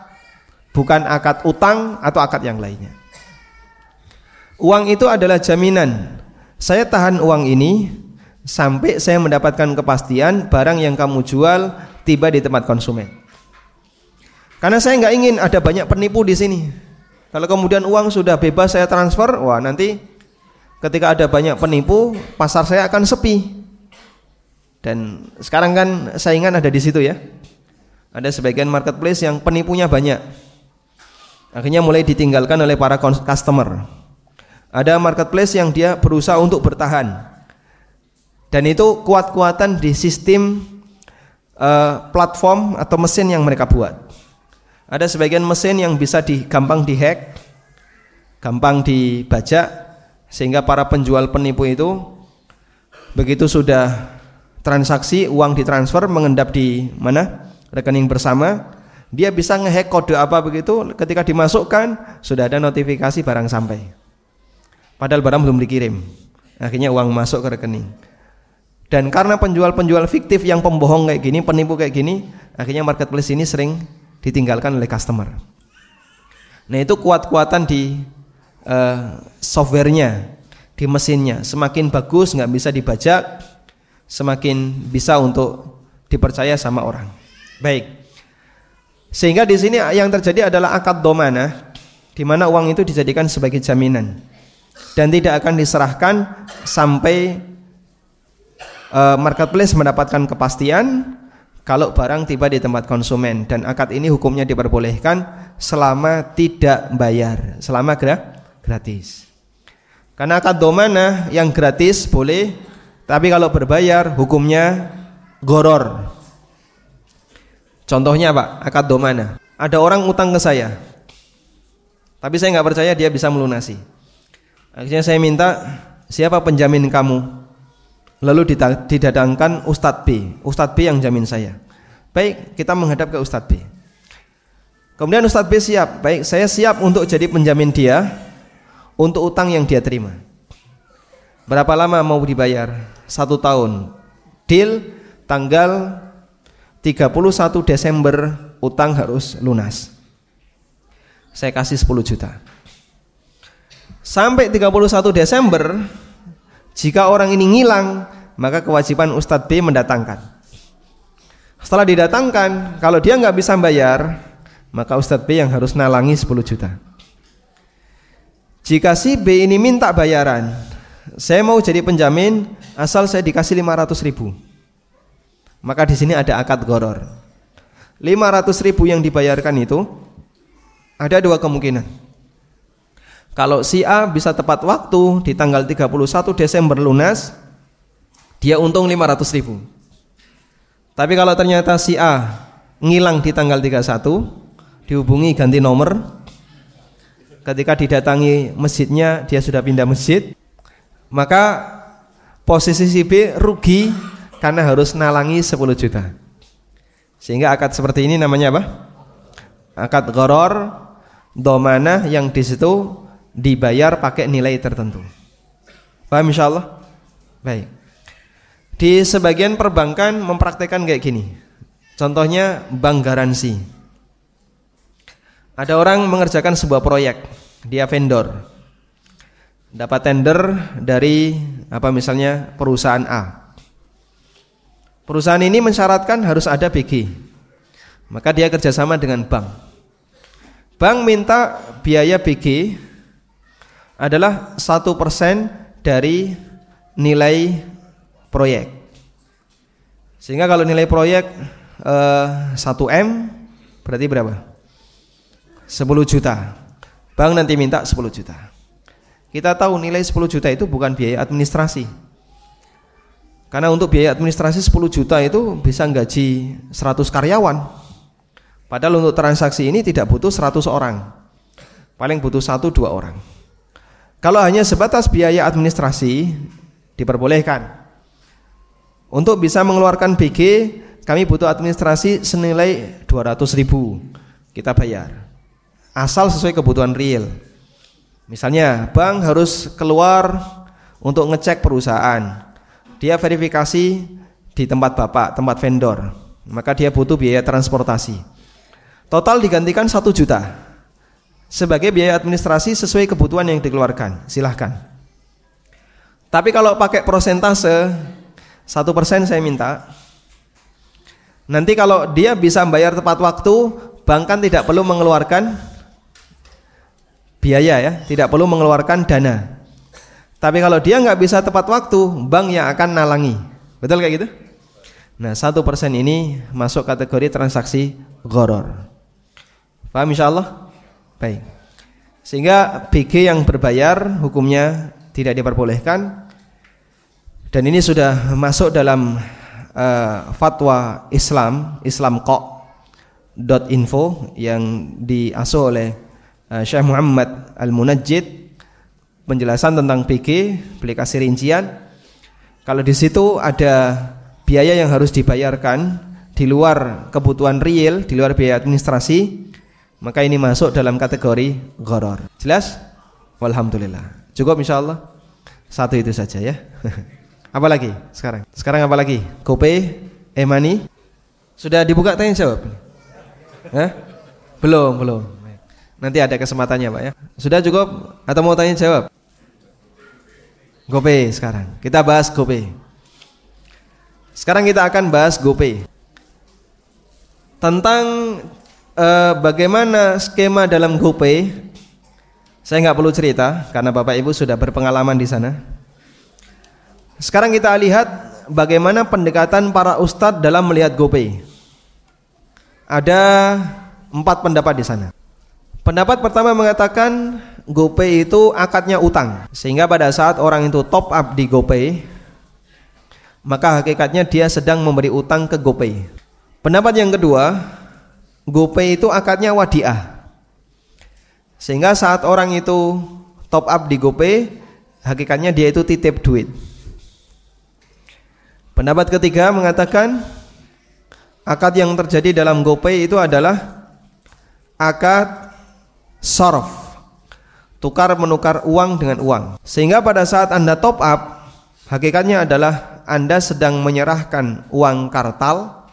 bukan akad utang atau akad yang lainnya. Uang itu adalah jaminan. Saya tahan uang ini sampai saya mendapatkan kepastian barang yang kamu jual tiba di tempat konsumen. Karena saya nggak ingin ada banyak penipu di sini. Kalau kemudian uang sudah bebas saya transfer, wah nanti ketika ada banyak penipu, pasar saya akan sepi. Dan sekarang kan saingan ada di situ ya. Ada sebagian marketplace yang penipunya banyak. Akhirnya mulai ditinggalkan oleh para customer. Ada marketplace yang dia berusaha untuk bertahan. Dan itu kuat-kuatan di sistem uh, platform atau mesin yang mereka buat. Ada sebagian mesin yang bisa di, gampang dihack, gampang dibajak, sehingga para penjual penipu itu begitu sudah transaksi uang ditransfer mengendap di mana? Rekening bersama. Dia bisa ngehack kode apa begitu ketika dimasukkan sudah ada notifikasi barang sampai. Padahal barang belum dikirim. Akhirnya uang masuk ke rekening. Dan karena penjual-penjual fiktif yang pembohong kayak gini penipu kayak gini akhirnya marketplace ini sering ditinggalkan oleh customer. Nah itu kuat-kuatan di uh, softwarenya di mesinnya. Semakin bagus nggak bisa dibajak semakin bisa untuk dipercaya sama orang. Baik. Sehingga di sini yang terjadi adalah akad domana di mana uang itu dijadikan sebagai jaminan. Dan tidak akan diserahkan sampai uh, marketplace mendapatkan kepastian kalau barang tiba di tempat konsumen. Dan akad ini hukumnya diperbolehkan selama tidak bayar, selama gratis. Karena akad domana yang gratis boleh, tapi kalau berbayar hukumnya goror, Contohnya Pak, akad domana. Ada orang utang ke saya, tapi saya nggak percaya dia bisa melunasi. Akhirnya saya minta siapa penjamin kamu? Lalu didatangkan Ustadz B, Ustadz B yang jamin saya. Baik, kita menghadap ke Ustadz B. Kemudian Ustadz B siap, baik saya siap untuk jadi penjamin dia untuk utang yang dia terima. Berapa lama mau dibayar? Satu tahun. Deal tanggal 31 Desember utang harus lunas. Saya kasih 10 juta. Sampai 31 Desember jika orang ini ngilang, maka kewajiban Ustadz B mendatangkan. Setelah didatangkan, kalau dia nggak bisa bayar, maka Ustadz B yang harus nalangi 10 juta. Jika si B ini minta bayaran, saya mau jadi penjamin asal saya dikasih 500 ribu. Maka di sini ada akad goror. 500 ribu yang dibayarkan itu ada dua kemungkinan. Kalau si A bisa tepat waktu di tanggal 31 Desember lunas, dia untung 500 ribu. Tapi kalau ternyata si A ngilang di tanggal 31, dihubungi ganti nomor. Ketika didatangi masjidnya, dia sudah pindah masjid. Maka posisi si B rugi karena harus nalangi 10 juta. Sehingga akad seperti ini namanya apa? Akad goror domana yang di situ dibayar pakai nilai tertentu. Paham insyaallah? Baik. Di sebagian perbankan mempraktekkan kayak gini. Contohnya bank garansi. Ada orang mengerjakan sebuah proyek, dia vendor. Dapat tender dari apa misalnya perusahaan A. Perusahaan ini mensyaratkan harus ada BG. Maka dia kerjasama dengan bank. Bank minta biaya BG adalah satu persen dari nilai proyek. Sehingga kalau nilai proyek eh, 1 M berarti berapa? 10 juta. Bank nanti minta 10 juta. Kita tahu nilai 10 juta itu bukan biaya administrasi. Karena untuk biaya administrasi 10 juta itu bisa gaji 100 karyawan. Padahal untuk transaksi ini tidak butuh 100 orang. Paling butuh 1 2 orang. Kalau hanya sebatas biaya administrasi diperbolehkan. Untuk bisa mengeluarkan BG, kami butuh administrasi senilai 200 ribu. Kita bayar. Asal sesuai kebutuhan real. Misalnya, bank harus keluar untuk ngecek perusahaan. Dia verifikasi di tempat bapak, tempat vendor. Maka dia butuh biaya transportasi. Total digantikan satu juta sebagai biaya administrasi sesuai kebutuhan yang dikeluarkan. Silahkan. Tapi kalau pakai prosentase satu persen saya minta. Nanti kalau dia bisa bayar tepat waktu, bank kan tidak perlu mengeluarkan biaya ya, tidak perlu mengeluarkan dana. Tapi kalau dia nggak bisa tepat waktu, bank yang akan nalangi. Betul kayak gitu? Nah, satu persen ini masuk kategori transaksi goror. Paham insya Allah? Baik. Sehingga BG yang berbayar hukumnya tidak diperbolehkan dan ini sudah masuk dalam uh, fatwa Islam islamqa.info yang diasuh oleh Syekh Muhammad Al-Munajjid penjelasan tentang PG beli kasih rincian kalau di situ ada biaya yang harus dibayarkan di luar kebutuhan real di luar biaya administrasi maka ini masuk dalam kategori goror jelas Walhamdulillah cukup insyaallah satu itu saja ya Apa lagi sekarang? Sekarang apa lagi? Kope, Emani? Sudah dibuka tanya jawab? Belum, belum. Nanti ada kesempatannya Pak ya. Sudah cukup atau mau tanya jawab? Gope sekarang. Kita bahas Gope. Sekarang kita akan bahas Gope. Tentang uh, bagaimana skema dalam Gope. Saya nggak perlu cerita karena Bapak Ibu sudah berpengalaman di sana. Sekarang kita lihat bagaimana pendekatan para ustadz dalam melihat GoPay. Ada empat pendapat di sana. Pendapat pertama mengatakan GoPay itu akadnya utang, sehingga pada saat orang itu top up di GoPay, maka hakikatnya dia sedang memberi utang ke GoPay. Pendapat yang kedua, GoPay itu akadnya wadiah, sehingga saat orang itu top up di GoPay, hakikatnya dia itu titip duit. Pendapat ketiga mengatakan akad yang terjadi dalam GoPay itu adalah akad sorf, tukar menukar uang dengan uang. Sehingga pada saat Anda top up, hakikatnya adalah Anda sedang menyerahkan uang kartal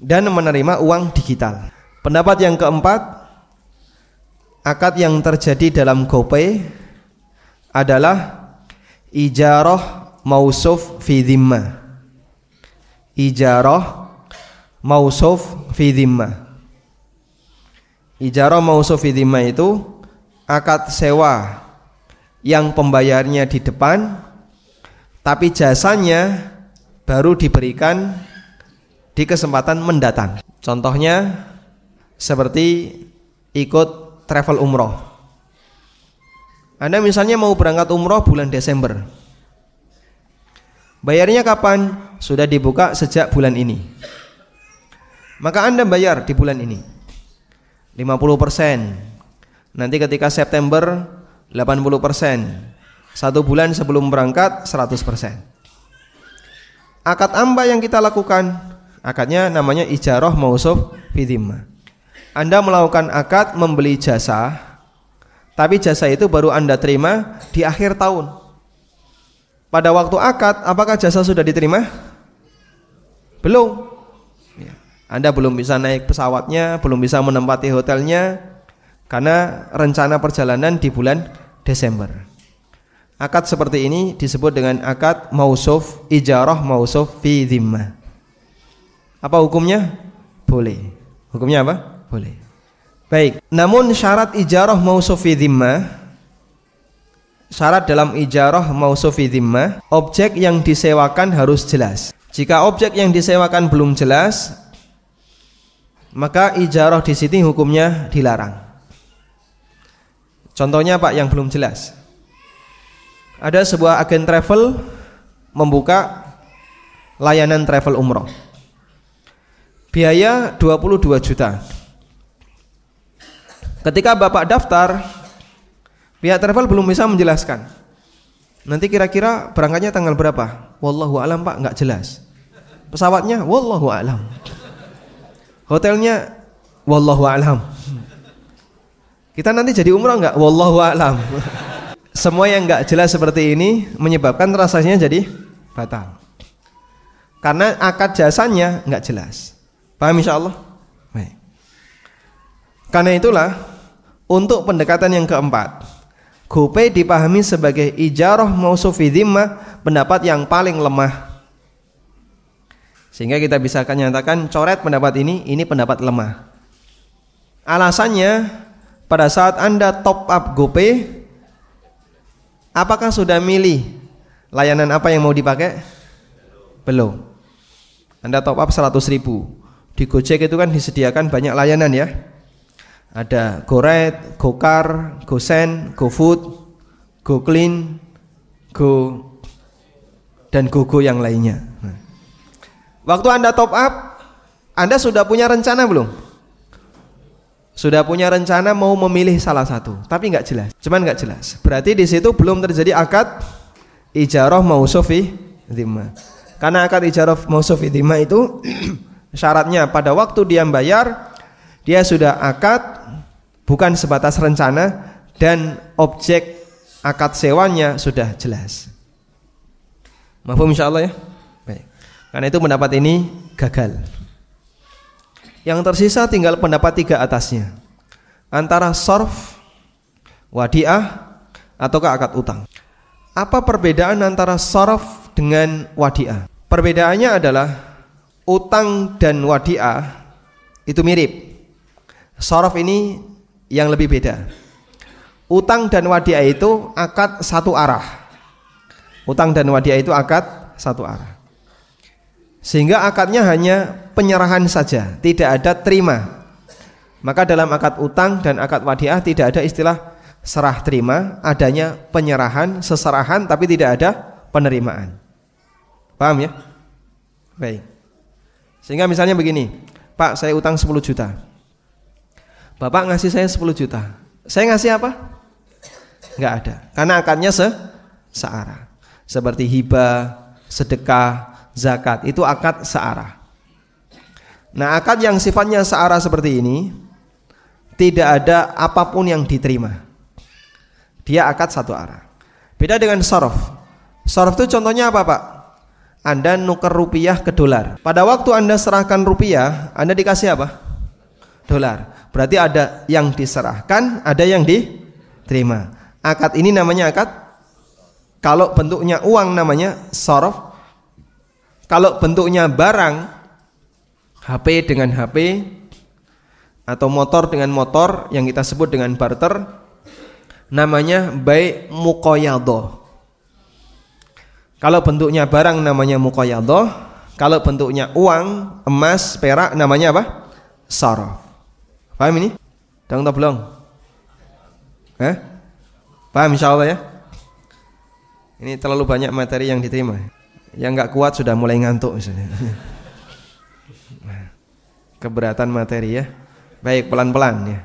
dan menerima uang digital. Pendapat yang keempat, akad yang terjadi dalam GoPay adalah ijarah mausuf fi dhimmah ijarah mausuf fi dhimmah. Ijarah mausuf fi dhimmah itu akad sewa yang pembayarnya di depan tapi jasanya baru diberikan di kesempatan mendatang. Contohnya seperti ikut travel umroh. Anda misalnya mau berangkat umroh bulan Desember. Bayarnya kapan? Sudah dibuka sejak bulan ini. Maka Anda bayar di bulan ini 50%. Nanti ketika September 80%. Satu bulan sebelum berangkat 100%. Akad amba yang kita lakukan, akadnya namanya ijarah mausuf fidimah. Anda melakukan akad membeli jasa, tapi jasa itu baru Anda terima di akhir tahun. Pada waktu akad, apakah jasa sudah diterima? Belum. Anda belum bisa naik pesawatnya, belum bisa menempati hotelnya, karena rencana perjalanan di bulan Desember. Akad seperti ini disebut dengan akad mausuf ijarah mausuf fi dhimmah. Apa hukumnya? Boleh. Hukumnya apa? Boleh. Baik. Namun syarat ijarah mausuf fi dhimmah Syarat dalam ijarah mausuf fi dhimmah, objek yang disewakan harus jelas. Jika objek yang disewakan belum jelas, maka ijarah di sini hukumnya dilarang. Contohnya Pak yang belum jelas ada sebuah agen travel membuka layanan travel umroh. Biaya 22 juta. Ketika Bapak daftar, pihak travel belum bisa menjelaskan. Nanti kira-kira berangkatnya tanggal berapa? Wallahu alam Pak, nggak jelas. Pesawatnya wallahu alam. Hotelnya wallahu alam. Kita nanti jadi umroh nggak? Wallahu alam. semua yang nggak jelas seperti ini menyebabkan rasanya jadi batal. Karena akad jasanya nggak jelas. Paham insya Allah? Karena itulah untuk pendekatan yang keempat, gope dipahami sebagai ijarah mausufi pendapat yang paling lemah. Sehingga kita bisa akan nyatakan coret pendapat ini, ini pendapat lemah. Alasannya pada saat Anda top up GoPay Apakah sudah milih layanan apa yang mau dipakai? Belum. Anda top up 100 ribu. Di Gojek itu kan disediakan banyak layanan ya. Ada GoRide, GoCar, GoSend, GoFood, GoClean, Go dan GoGo yang lainnya. Nah. Waktu Anda top up, Anda sudah punya rencana belum? sudah punya rencana mau memilih salah satu, tapi nggak jelas. Cuman nggak jelas. Berarti di situ belum terjadi akad ijarah mausufi dhimma. Karena akad ijarah mausufi dhimma itu syaratnya pada waktu dia bayar dia sudah akad bukan sebatas rencana dan objek akad sewanya sudah jelas. Mahfum insyaallah ya. Karena itu pendapat ini gagal. Yang tersisa tinggal pendapat tiga atasnya. Antara sorf, wadiah, ataukah akad utang. Apa perbedaan antara sorf dengan wadiah? Perbedaannya adalah utang dan wadiah itu mirip. Sorf ini yang lebih beda. Utang dan wadiah itu akad satu arah. Utang dan wadiah itu akad satu arah. Sehingga akadnya hanya penyerahan saja, tidak ada terima. Maka dalam akad utang dan akad wadiah tidak ada istilah serah terima, adanya penyerahan, seserahan tapi tidak ada penerimaan. Paham ya? Baik. Sehingga misalnya begini, Pak saya utang 10 juta. Bapak ngasih saya 10 juta. Saya ngasih apa? Enggak ada. Karena akadnya se searah. Seperti hibah, sedekah, zakat itu akad searah. Nah, akad yang sifatnya searah seperti ini tidak ada apa pun yang diterima. Dia akad satu arah. Beda dengan sorof. Sorof itu contohnya apa, Pak? Anda nuker rupiah ke dolar. Pada waktu Anda serahkan rupiah, Anda dikasih apa? Dolar. Berarti ada yang diserahkan, ada yang diterima. Akad ini namanya akad. Kalau bentuknya uang namanya sorof, kalau bentuknya barang HP dengan HP atau motor dengan motor yang kita sebut dengan barter namanya baik mukoyado. Kalau bentuknya barang namanya mukoyado, kalau bentuknya uang, emas, perak namanya apa? Sorof. Paham ini? Dong atau belum? Eh? Paham insya Allah ya? Ini terlalu banyak materi yang diterima. Yang nggak kuat sudah mulai ngantuk misalnya. Keberatan materi ya. Baik pelan-pelan ya.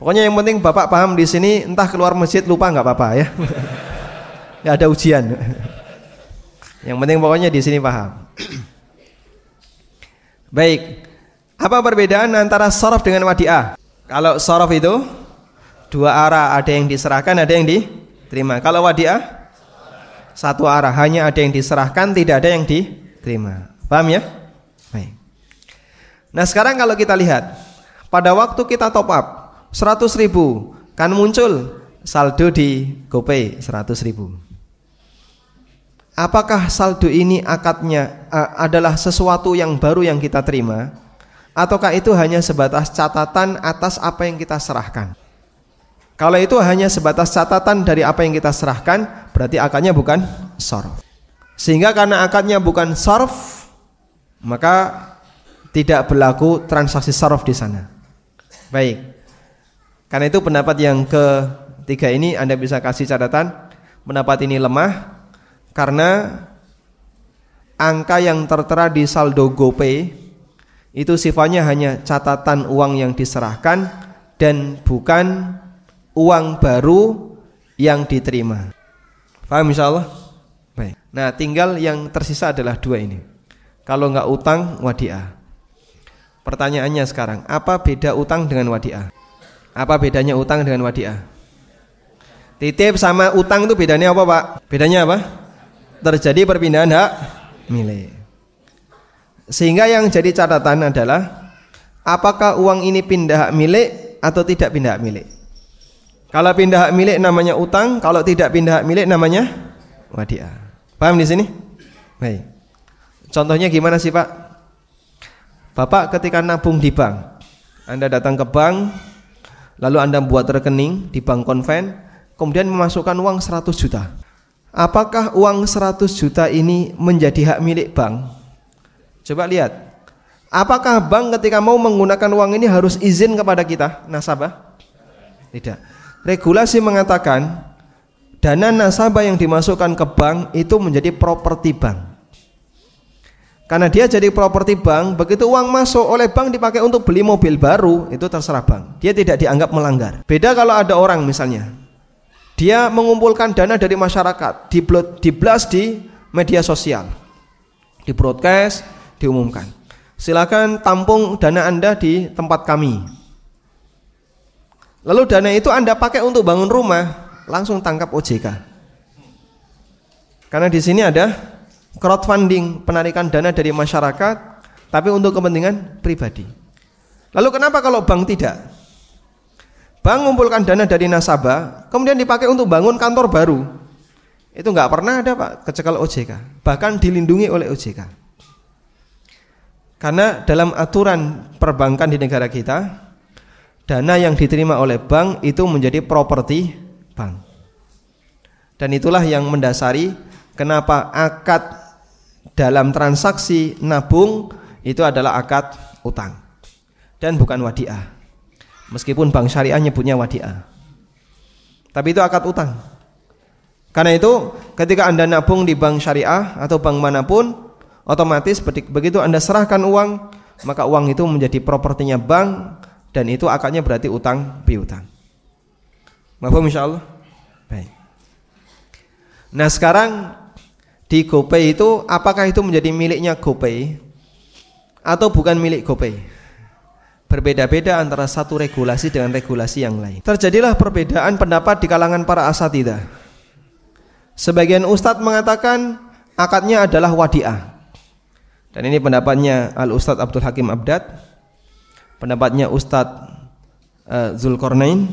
Pokoknya yang penting bapak paham di sini, entah keluar masjid lupa nggak apa-apa ya. Nggak ada ujian. Yang penting pokoknya di sini paham. Baik. Apa perbedaan antara sorof dengan wadiah? Kalau sorof itu dua arah, ada yang diserahkan, ada yang diterima. Kalau wadiah satu arah, hanya ada yang diserahkan, tidak ada yang diterima. Paham ya? Baik. Nah sekarang kalau kita lihat pada waktu kita top up 100 ribu kan muncul saldo di GoPay 100 ribu. Apakah saldo ini akadnya uh, adalah sesuatu yang baru yang kita terima ataukah itu hanya sebatas catatan atas apa yang kita serahkan? Kalau itu hanya sebatas catatan dari apa yang kita serahkan, berarti akadnya bukan sorf. Sehingga karena akadnya bukan sorf, maka tidak berlaku transaksi sorf di sana. Baik. Karena itu pendapat yang ketiga ini Anda bisa kasih catatan pendapat ini lemah karena angka yang tertera di saldo GoPay itu sifatnya hanya catatan uang yang diserahkan dan bukan uang baru yang diterima. Paham insyaallah? Baik. Nah, tinggal yang tersisa adalah dua ini. Kalau nggak utang wadiah. Pertanyaannya sekarang, apa beda utang dengan wadiah? Apa bedanya utang dengan wadiah? Titip sama utang itu bedanya apa Pak? Bedanya apa? Terjadi perpindahan hak milik. Sehingga yang jadi catatan adalah apakah uang ini pindah hak milik atau tidak pindah hak milik? Kalau pindah hak milik namanya utang, kalau tidak pindah hak milik namanya wadiah. Paham di sini? Baik. Contohnya gimana sih Pak? Bapak ketika nabung di bank, Anda datang ke bank, lalu Anda buat rekening di bank konven, kemudian memasukkan uang 100 juta. Apakah uang 100 juta ini menjadi hak milik bank? Coba lihat. Apakah bank ketika mau menggunakan uang ini harus izin kepada kita, nasabah? Tidak. Regulasi mengatakan dana nasabah yang dimasukkan ke bank itu menjadi properti bank. Karena dia jadi properti bank, begitu uang masuk oleh bank dipakai untuk beli mobil baru, itu terserah bank. Dia tidak dianggap melanggar. Beda kalau ada orang misalnya, dia mengumpulkan dana dari masyarakat, diblas di media sosial, di broadcast, diumumkan. Silakan tampung dana Anda di tempat kami. Lalu dana itu Anda pakai untuk bangun rumah, langsung tangkap OJK. Karena di sini ada crowdfunding penarikan dana dari masyarakat tapi untuk kepentingan pribadi. Lalu kenapa kalau bank tidak? Bank mengumpulkan dana dari nasabah, kemudian dipakai untuk bangun kantor baru. Itu nggak pernah ada Pak kecekal OJK, bahkan dilindungi oleh OJK. Karena dalam aturan perbankan di negara kita, dana yang diterima oleh bank itu menjadi properti bank. Dan itulah yang mendasari kenapa akad dalam transaksi nabung itu adalah akad utang dan bukan wadiah. Meskipun bank syariah nyebutnya wadiah. Tapi itu akad utang. Karena itu ketika Anda nabung di bank syariah atau bank mana pun otomatis begitu Anda serahkan uang maka uang itu menjadi propertinya bank dan itu akadnya berarti utang piutang. Mahfum insyaallah. Baik. Nah, sekarang di GoPay itu apakah itu menjadi miliknya GoPay atau bukan milik GoPay? Berbeda-beda antara satu regulasi dengan regulasi yang lain. Terjadilah perbedaan pendapat di kalangan para asatidah. Sebagian ustadz mengatakan akadnya adalah wadiah. Dan ini pendapatnya Al Ustadz Abdul Hakim Abdad, pendapatnya Ustadz uh, Zulkarnain.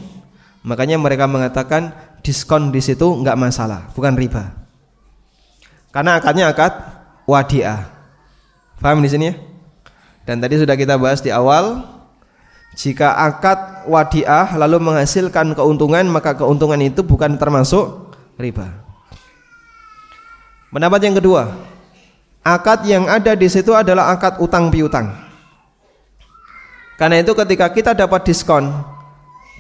Makanya mereka mengatakan diskon di situ nggak masalah, bukan riba. Karena akadnya akad wadiah. Paham di sini ya? Dan tadi sudah kita bahas di awal, jika akad wadiah lalu menghasilkan keuntungan, maka keuntungan itu bukan termasuk riba. Pendapat yang kedua, akad yang ada di situ adalah akad utang piutang. Karena itu ketika kita dapat diskon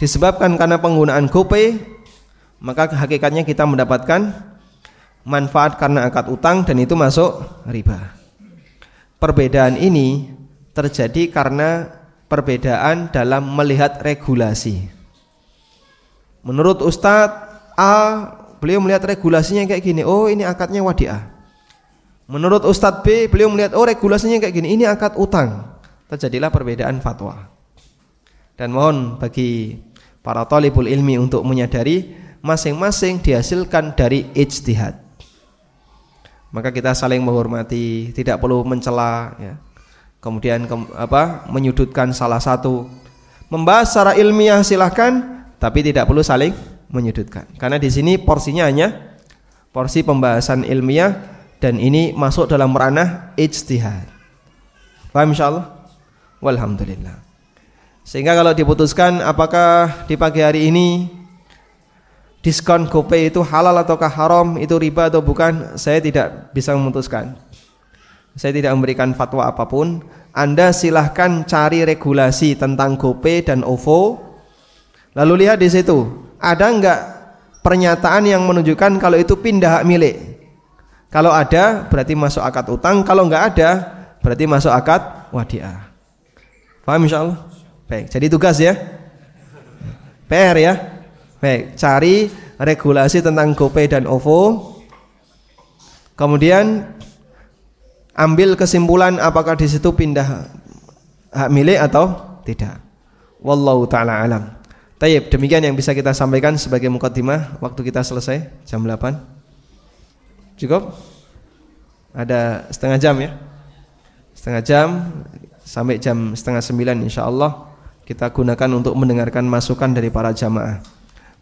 disebabkan karena penggunaan GoPay, maka hakikatnya kita mendapatkan manfaat karena akad utang dan itu masuk riba. Perbedaan ini terjadi karena perbedaan dalam melihat regulasi. Menurut Ustadz A, beliau melihat regulasinya kayak gini, oh ini akadnya wadiah. Menurut Ustadz B, beliau melihat oh regulasinya kayak gini, ini akad utang. Terjadilah perbedaan fatwa. Dan mohon bagi para talibul ilmi untuk menyadari masing-masing dihasilkan dari ijtihad. Maka kita saling menghormati, tidak perlu mencela ya. Kemudian ke, apa menyudutkan salah satu. Membahas secara ilmiah silahkan tapi tidak perlu saling menyudutkan. Karena di sini porsinya hanya porsi pembahasan ilmiah dan ini masuk dalam ranah ijtihad. Paham insyaallah walhamdulillah sehingga kalau diputuskan apakah di pagi hari ini diskon GoPay itu halal ataukah haram itu riba atau bukan saya tidak bisa memutuskan saya tidak memberikan fatwa apa pun. Anda silahkan cari regulasi tentang GoPay dan OVO. Lalu lihat di situ, ada enggak pernyataan yang menunjukkan kalau itu pindah hak milik? Kalau ada, berarti masuk akad utang. Kalau enggak ada, berarti masuk akad wadiah. Paham insya Allah? Baik, jadi tugas ya. PR ya. Baik, cari regulasi tentang GoPay dan OVO. Kemudian ambil kesimpulan apakah di situ pindah hak milik atau tidak. Wallahu taala alam. Tayyib, demikian yang bisa kita sampaikan sebagai mukaddimah waktu kita selesai jam 8. Cukup? Ada setengah jam ya? Setengah jam sampai jam setengah sembilan insya Allah kita gunakan untuk mendengarkan masukan dari para jamaah.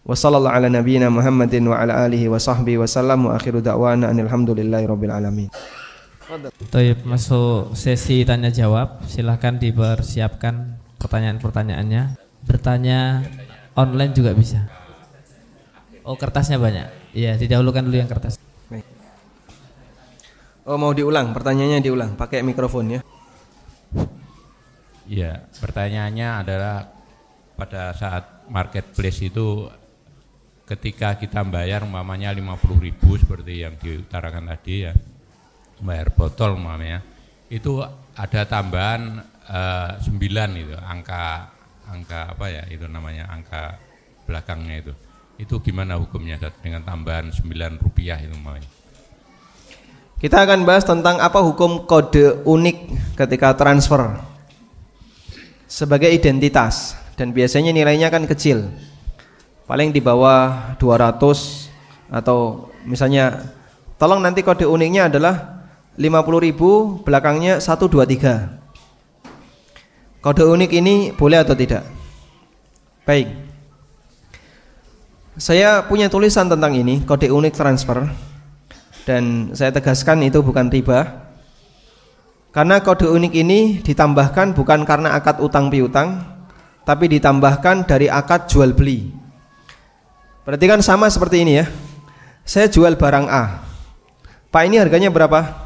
Wassallallahu ala nabiyyina Muhammadin wa ala alihi wa sahbihi wa sallam wa akhiru da'wana alhamdulillahi rabbil alamin. Taib masuk sesi tanya jawab. Silahkan dipersiapkan pertanyaan-pertanyaannya. Bertanya online juga bisa. Oh kertasnya banyak. Iya didahulukan dulu yang kertas. Oh mau diulang pertanyaannya diulang pakai mikrofon ya. Iya pertanyaannya adalah pada saat marketplace itu ketika kita bayar umpamanya 50 ribu seperti yang diutarakan tadi ya bayar botol umpamanya itu ada tambahan eh, 9 itu angka angka apa ya itu namanya angka belakangnya itu. Itu gimana hukumnya dengan tambahan 9 rupiah itu umpamanya kita akan bahas tentang apa hukum kode unik ketika transfer sebagai identitas. Dan biasanya nilainya kan kecil. Paling di bawah 200 atau misalnya tolong nanti kode uniknya adalah 50 ribu belakangnya 123 kode unik ini boleh atau tidak? Baik. Saya punya tulisan tentang ini kode unik transfer dan saya tegaskan itu bukan riba karena kode unik ini ditambahkan bukan karena akad utang piutang tapi ditambahkan dari akad jual beli. Berarti kan sama seperti ini ya. Saya jual barang A. Pak ini harganya berapa?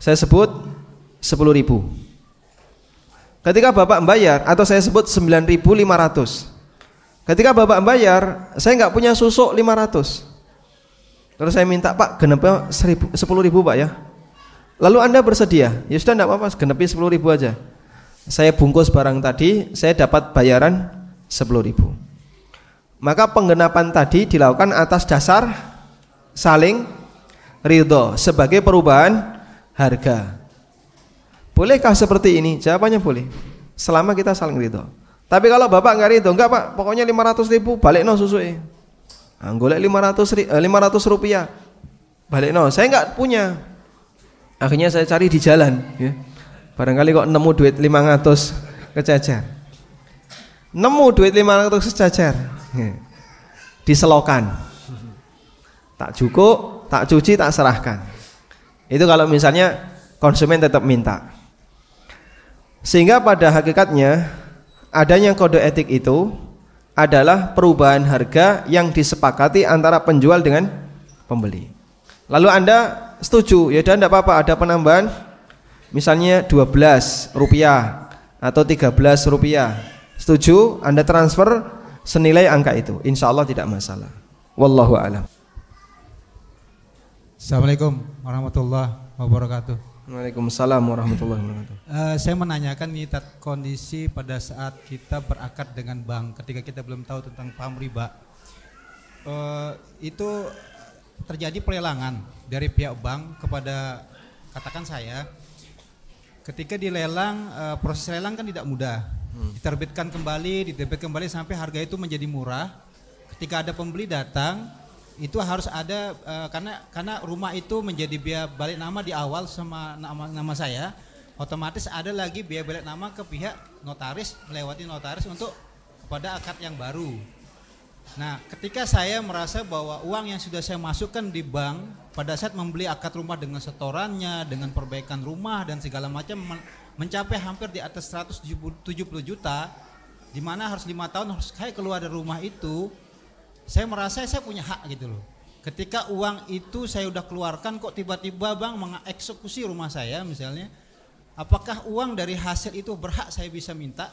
saya sebut 10 ribu. Ketika bapak membayar atau saya sebut 9.500 ketika bapak membayar saya nggak punya susuk 500 terus saya minta pak genepnya 10 ribu pak ya lalu anda bersedia ya sudah enggak apa-apa genepi 10 ribu aja saya bungkus barang tadi saya dapat bayaran 10 ribu maka penggenapan tadi dilakukan atas dasar saling ridho sebagai perubahan harga. Bolehkah seperti ini? Jawabannya boleh. Selama kita saling ridho. Tapi kalau bapak nggak ridho, enggak pak, pokoknya 500 ribu balik no susu eh. Anggolek 500 ri, 500 rupiah balik no. Saya nggak punya. Akhirnya saya cari di jalan. Ya. Barangkali kok nemu duit 500 kejajar. Nemu duit 500 kejajar. Ya. Diselokan. Tak cukup, tak cuci, tak serahkan. Itu kalau misalnya konsumen tetap minta. Sehingga pada hakikatnya adanya kode etik itu adalah perubahan harga yang disepakati antara penjual dengan pembeli. Lalu Anda setuju, ya dan tidak apa-apa ada penambahan misalnya 12 rupiah atau 13 rupiah. Setuju? Anda transfer senilai angka itu. Insya Allah tidak masalah. Wallahu a'lam. Assalamualaikum warahmatullahi wabarakatuh. Waalaikumsalam warahmatullahi wabarakatuh. Uh, saya menanyakan nih kondisi pada saat kita berakad dengan bank ketika kita belum tahu tentang paham riba. Uh, itu terjadi pelelangan dari pihak bank kepada katakan saya ketika dilelang uh, proses lelang kan tidak mudah hmm. diterbitkan kembali diterbitkan kembali sampai harga itu menjadi murah ketika ada pembeli datang itu harus ada uh, karena karena rumah itu menjadi biaya balik nama di awal sama nama nama saya otomatis ada lagi biaya balik nama ke pihak notaris melewati notaris untuk kepada akad yang baru. Nah, ketika saya merasa bahwa uang yang sudah saya masukkan di bank pada saat membeli akad rumah dengan setorannya, dengan perbaikan rumah dan segala macam mencapai hampir di atas 170 juta, di mana harus lima tahun harus saya keluar dari rumah itu, saya merasa saya punya hak gitu loh. Ketika uang itu saya udah keluarkan kok tiba-tiba bang mengeksekusi rumah saya misalnya, apakah uang dari hasil itu berhak saya bisa minta?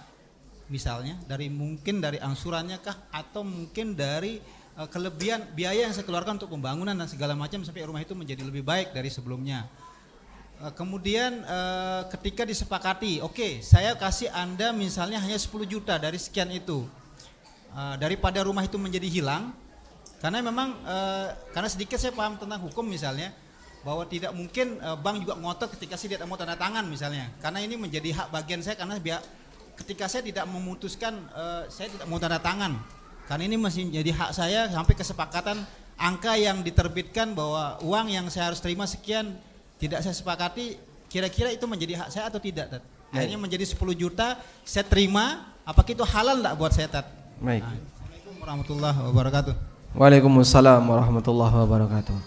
Misalnya dari mungkin dari angsurannya kah atau mungkin dari uh, kelebihan biaya yang saya keluarkan untuk pembangunan dan segala macam sampai rumah itu menjadi lebih baik dari sebelumnya. Uh, kemudian uh, ketika disepakati, oke, okay, saya kasih Anda misalnya hanya 10 juta dari sekian itu uh, daripada rumah itu menjadi hilang karena memang uh, karena sedikit saya paham tentang hukum misalnya bahwa tidak mungkin uh, bank juga ngotot ketika saya tidak mau tanda tangan misalnya karena ini menjadi hak bagian saya karena biar ketika saya tidak memutuskan uh, saya tidak mau tanda tangan karena ini masih menjadi hak saya sampai kesepakatan angka yang diterbitkan bahwa uang yang saya harus terima sekian tidak saya sepakati kira-kira itu menjadi hak saya atau tidak Tat? akhirnya menjadi 10 juta saya terima apakah itu halal enggak buat saya Tat? Baik. Assalamualaikum warahmatullahi wabarakatuh. Waalaikumsalam warahmatullahi wabarakatuh.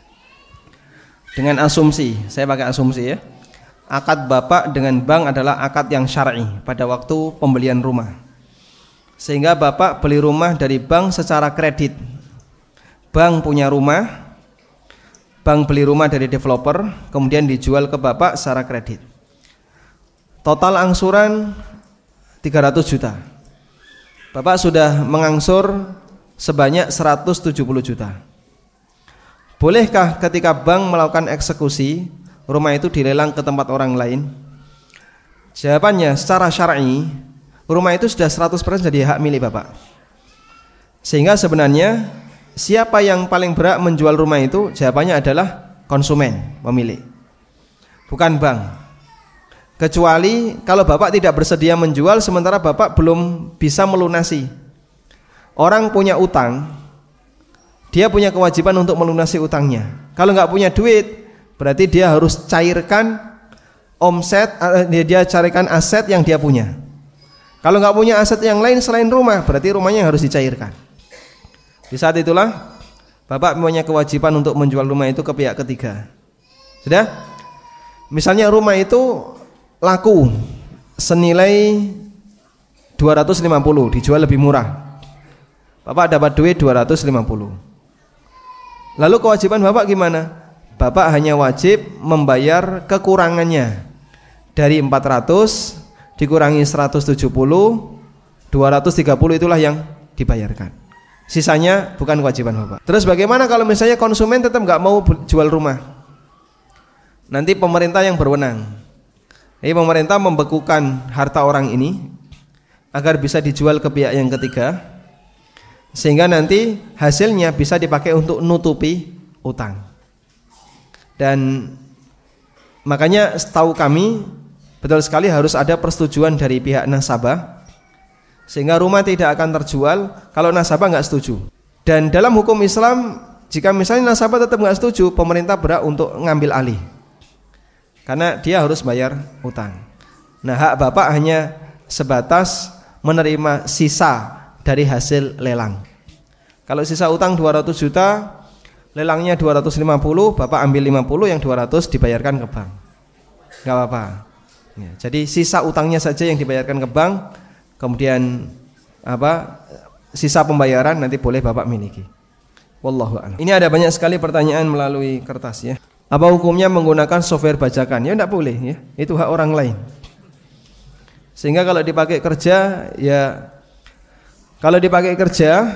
dengan asumsi, saya pakai asumsi ya. Akad Bapak dengan bank adalah akad yang syar'i pada waktu pembelian rumah. Sehingga Bapak beli rumah dari bank secara kredit. Bank punya rumah, bank beli rumah dari developer, kemudian dijual ke Bapak secara kredit. Total angsuran 300 juta. Bapak sudah mengangsur sebanyak 170 juta. Bolehkah ketika bank melakukan eksekusi, rumah itu dilelang ke tempat orang lain? Jawabannya secara syar'i, rumah itu sudah 100% jadi hak milik Bapak. Sehingga sebenarnya siapa yang paling berhak menjual rumah itu? Jawabannya adalah konsumen, pemilik. Bukan bank. Kecuali kalau Bapak tidak bersedia menjual sementara Bapak belum bisa melunasi. Orang punya utang, dia punya kewajiban untuk melunasi utangnya. Kalau nggak punya duit, berarti dia harus cairkan omset, eh, dia carikan aset yang dia punya. Kalau nggak punya aset yang lain selain rumah, berarti rumahnya harus dicairkan. Di saat itulah Bapak punya kewajiban untuk menjual rumah itu ke pihak ketiga. Sudah? Misalnya rumah itu laku senilai 250 dijual lebih murah. Bapak dapat duit 250 lalu kewajiban Bapak gimana? Bapak hanya wajib membayar kekurangannya. Dari 400 dikurangi 170 230 itulah yang dibayarkan. Sisanya bukan kewajiban Bapak. Terus bagaimana kalau misalnya konsumen tetap nggak mau jual rumah? Nanti pemerintah yang berwenang jadi pemerintah membekukan harta orang ini agar bisa dijual ke pihak yang ketiga sehingga nanti hasilnya bisa dipakai untuk nutupi utang. Dan makanya setahu kami betul sekali harus ada persetujuan dari pihak nasabah sehingga rumah tidak akan terjual kalau nasabah nggak setuju. Dan dalam hukum Islam jika misalnya nasabah tetap nggak setuju, pemerintah berhak untuk ngambil alih karena dia harus bayar utang. Nah, hak Bapak hanya sebatas menerima sisa dari hasil lelang. Kalau sisa utang 200 juta, lelangnya 250, Bapak ambil 50, yang 200 dibayarkan ke bank. Enggak apa-apa. Ya, jadi sisa utangnya saja yang dibayarkan ke bank, kemudian apa sisa pembayaran nanti boleh bapak miliki. Wallahu a'lam. Ini ada banyak sekali pertanyaan melalui kertas ya. Apa hukumnya menggunakan software bajakan? Ya tidak boleh ya. Itu hak orang lain. Sehingga kalau dipakai kerja ya kalau dipakai kerja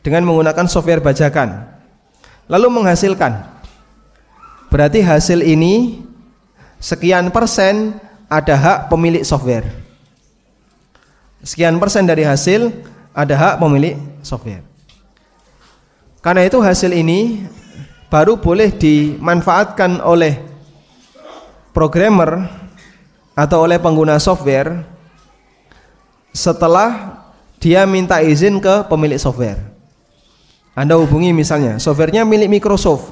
dengan menggunakan software bajakan lalu menghasilkan berarti hasil ini sekian persen ada hak pemilik software. Sekian persen dari hasil ada hak pemilik software. Karena itu hasil ini baru boleh dimanfaatkan oleh programmer atau oleh pengguna software setelah dia minta izin ke pemilik software. Anda hubungi misalnya, softwarenya milik Microsoft.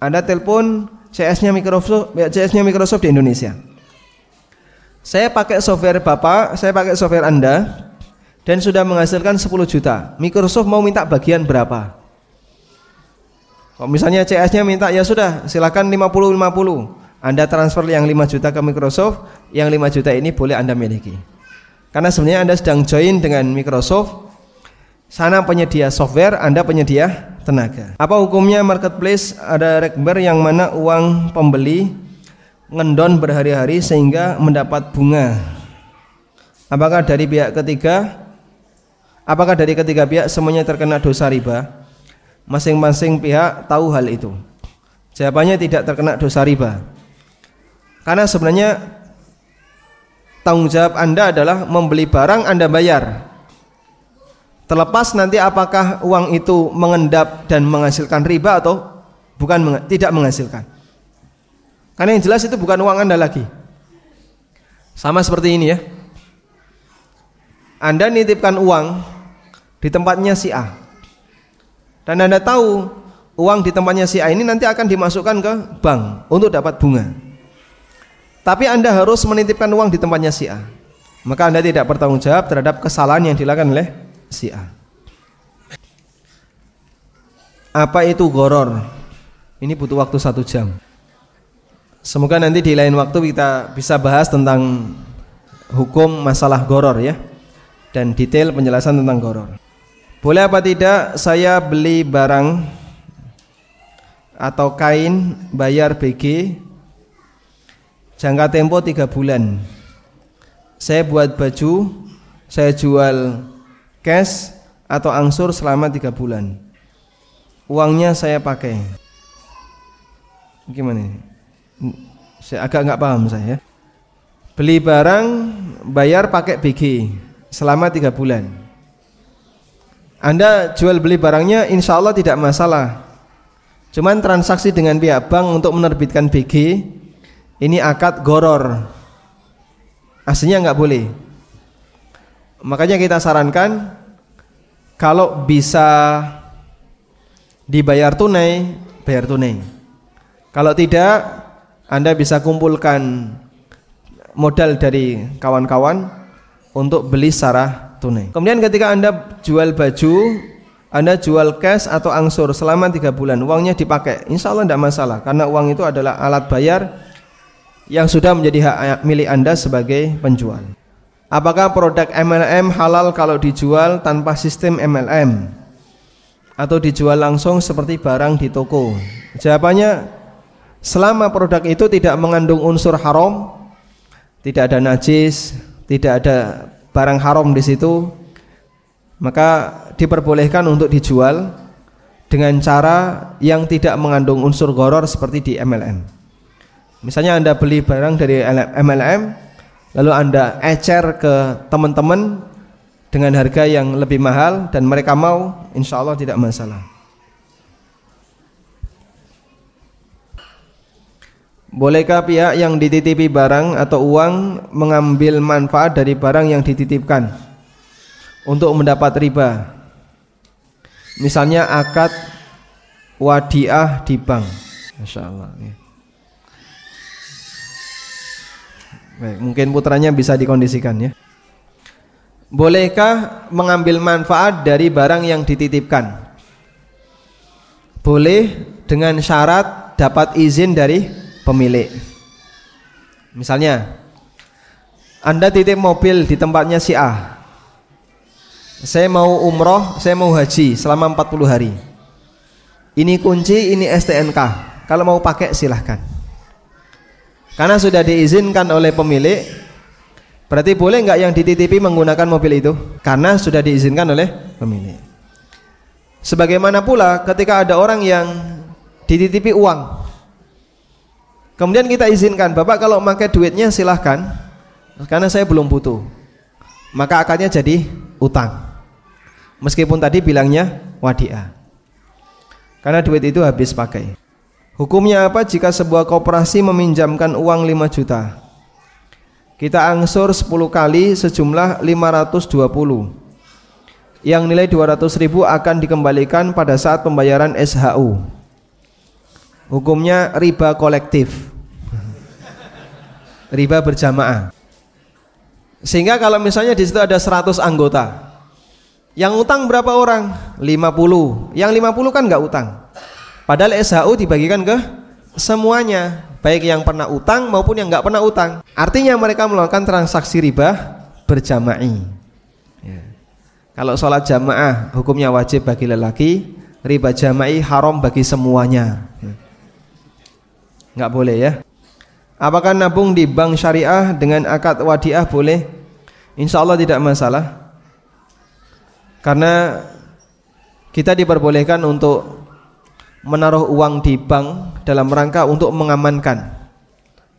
Anda telepon CS-nya Microsoft, CS-nya Microsoft di Indonesia. Saya pakai software Bapak, saya pakai software Anda dan sudah menghasilkan 10 juta. Microsoft mau minta bagian berapa? Kalau misalnya CS-nya minta ya sudah, silakan 50 50. Anda transfer yang 5 juta ke Microsoft, yang 5 juta ini boleh Anda miliki. Karena sebenarnya Anda sedang join dengan Microsoft, sana penyedia software, Anda penyedia tenaga. Apa hukumnya marketplace ada rekber yang mana uang pembeli ngendon berhari-hari sehingga mendapat bunga. Apakah dari pihak ketiga? Apakah dari ketiga pihak semuanya terkena dosa riba? Masing-masing pihak tahu hal itu. Jawabannya tidak terkena dosa riba. Karena sebenarnya tanggung jawab Anda adalah membeli barang Anda bayar. Terlepas nanti apakah uang itu mengendap dan menghasilkan riba atau bukan tidak menghasilkan. Karena yang jelas itu bukan uang Anda lagi. Sama seperti ini ya. Anda nitipkan uang di tempatnya si A. Dan Anda tahu uang di tempatnya si A ini nanti akan dimasukkan ke bank untuk dapat bunga. Tapi Anda harus menitipkan uang di tempatnya si A. Maka Anda tidak bertanggung jawab terhadap kesalahan yang dilakukan oleh si A. Apa itu goror? Ini butuh waktu satu jam. Semoga nanti di lain waktu kita bisa bahas tentang hukum masalah goror ya dan detail penjelasan tentang goror. Boleh apa tidak saya beli barang atau kain bayar BG jangka tempo tiga bulan. Saya buat baju, saya jual cash atau angsur selama tiga bulan. Uangnya saya pakai. Gimana saya agak nggak paham saya beli barang bayar pakai BG selama tiga bulan anda jual beli barangnya insya Allah tidak masalah. Cuman transaksi dengan pihak bank untuk menerbitkan BG ini akad goror. Aslinya nggak boleh. Makanya kita sarankan kalau bisa dibayar tunai bayar tunai. Kalau tidak anda bisa kumpulkan modal dari kawan-kawan untuk beli secara tunai. Kemudian ketika Anda jual baju, Anda jual cash atau angsur selama tiga bulan, uangnya dipakai, insya Allah tidak masalah karena uang itu adalah alat bayar yang sudah menjadi hak milik Anda sebagai penjual. Apakah produk MLM halal kalau dijual tanpa sistem MLM atau dijual langsung seperti barang di toko? Jawabannya Selama produk itu tidak mengandung unsur haram, tidak ada najis, tidak ada barang haram di situ, maka diperbolehkan untuk dijual dengan cara yang tidak mengandung unsur goror seperti di MLM. Misalnya Anda beli barang dari MLM, lalu Anda ecer ke teman-teman dengan harga yang lebih mahal dan mereka mau, insya Allah tidak masalah. Bolehkah pihak yang dititipi barang atau uang mengambil manfaat dari barang yang dititipkan untuk mendapat riba? Misalnya akad wadiah di bank. Masya Allah. Ya. Baik, mungkin putranya bisa dikondisikan ya. Bolehkah mengambil manfaat dari barang yang dititipkan? Boleh dengan syarat dapat izin dari pemilik. Misalnya, Anda titip mobil di tempatnya si A. Saya mau umroh, saya mau haji selama 40 hari. Ini kunci, ini STNK. Kalau mau pakai silahkan. Karena sudah diizinkan oleh pemilik, berarti boleh nggak yang dititipi menggunakan mobil itu? Karena sudah diizinkan oleh pemilik. Sebagaimana pula ketika ada orang yang dititipi uang, kemudian kita izinkan, bapak kalau pakai duitnya silahkan, karena saya belum butuh. Maka akadnya jadi utang. Meskipun tadi bilangnya wadiah. Karena duit itu habis pakai. Hukumnya apa jika sebuah koperasi meminjamkan uang 5 juta? Kita angsur 10 kali sejumlah 520 yang nilai 200 ribu akan dikembalikan pada saat pembayaran SHU. Hukumnya riba kolektif. riba berjamaah. Sehingga kalau misalnya di situ ada 100 anggota. Yang utang berapa orang? 50. Yang 50 kan nggak utang. Padahal SHU dibagikan ke semuanya, baik yang pernah utang maupun yang nggak pernah utang. Artinya mereka melakukan transaksi riba berjamaah. Kalau sholat jamaah hukumnya wajib bagi lelaki, riba jama'i haram bagi semuanya. Enggak boleh ya. Apakah nabung di bank syariah dengan akad wadiah boleh? Insya Allah tidak masalah. Karena kita diperbolehkan untuk menaruh uang di bank dalam rangka untuk mengamankan.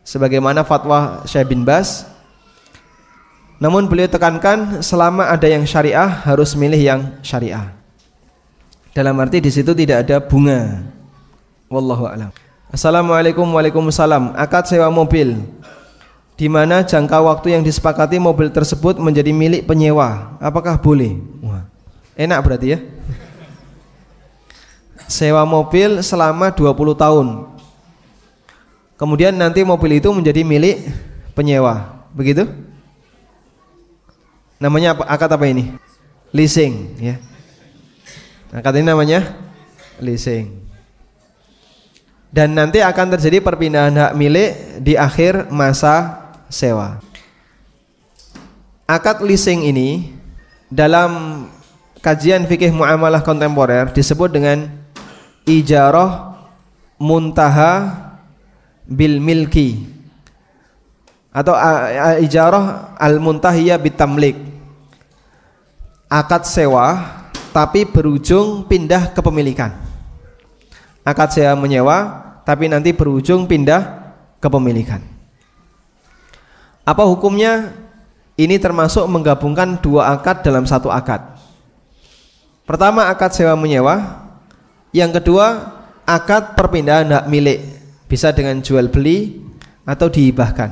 Sebagaimana fatwa Syekh bin Bas namun beliau tekankan selama ada yang syariah harus milih yang syariah. Dalam arti di situ tidak ada bunga. Wallahu a'lam. Assalamualaikum Waalaikumsalam. Akad sewa mobil di mana jangka waktu yang disepakati mobil tersebut menjadi milik penyewa. Apakah boleh? Wah. Enak berarti ya. Sewa mobil selama 20 tahun. Kemudian nanti mobil itu menjadi milik penyewa. Begitu? Namanya apa? Akad apa ini? Leasing, ya. Akad ini namanya leasing. Dan nanti akan terjadi perpindahan hak milik di akhir masa sewa. Akad leasing ini dalam kajian fikih muamalah kontemporer disebut dengan ijarah muntaha bil milki atau ijarah al muntahiyah bitamlik akad sewa tapi berujung pindah kepemilikan. Akad sewa menyewa tapi nanti berujung pindah kepemilikan. Apa hukumnya? Ini termasuk menggabungkan dua akad dalam satu akad. Pertama akad sewa menyewa, yang kedua akad perpindahan hak milik, bisa dengan jual beli atau dihibahkan.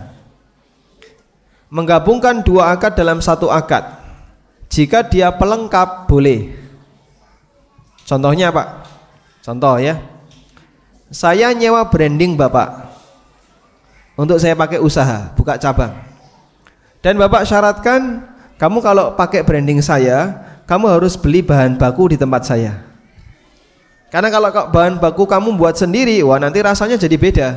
Menggabungkan dua akad dalam satu akad jika dia pelengkap boleh. Contohnya Pak. Contoh ya. Saya nyewa branding Bapak. Untuk saya pakai usaha, buka cabang. Dan Bapak syaratkan kamu kalau pakai branding saya, kamu harus beli bahan baku di tempat saya. Karena kalau bahan baku kamu buat sendiri, wah nanti rasanya jadi beda.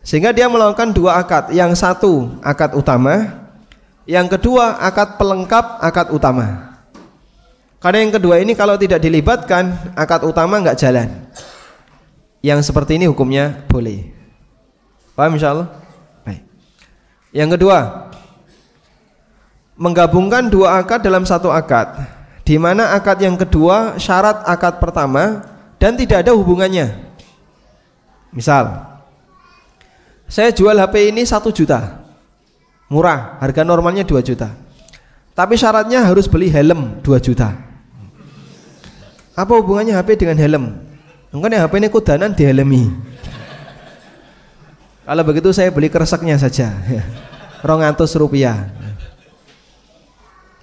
Sehingga dia melakukan dua akad. Yang satu akad utama, yang kedua akad pelengkap akad utama. Karena yang kedua ini kalau tidak dilibatkan akad utama nggak jalan. Yang seperti ini hukumnya boleh. Paham insyaallah? Baik. Yang kedua, menggabungkan dua akad dalam satu akad. Di mana akad yang kedua syarat akad pertama dan tidak ada hubungannya. Misal, saya jual HP ini satu juta. Murah, harga normalnya 2 juta. Tapi syaratnya harus beli helm 2 juta. Apa hubungannya HP dengan helm? Mungkin HP ini kudanan dihelmi. Kalau begitu saya beli kereseknya saja. Rongatus rupiah.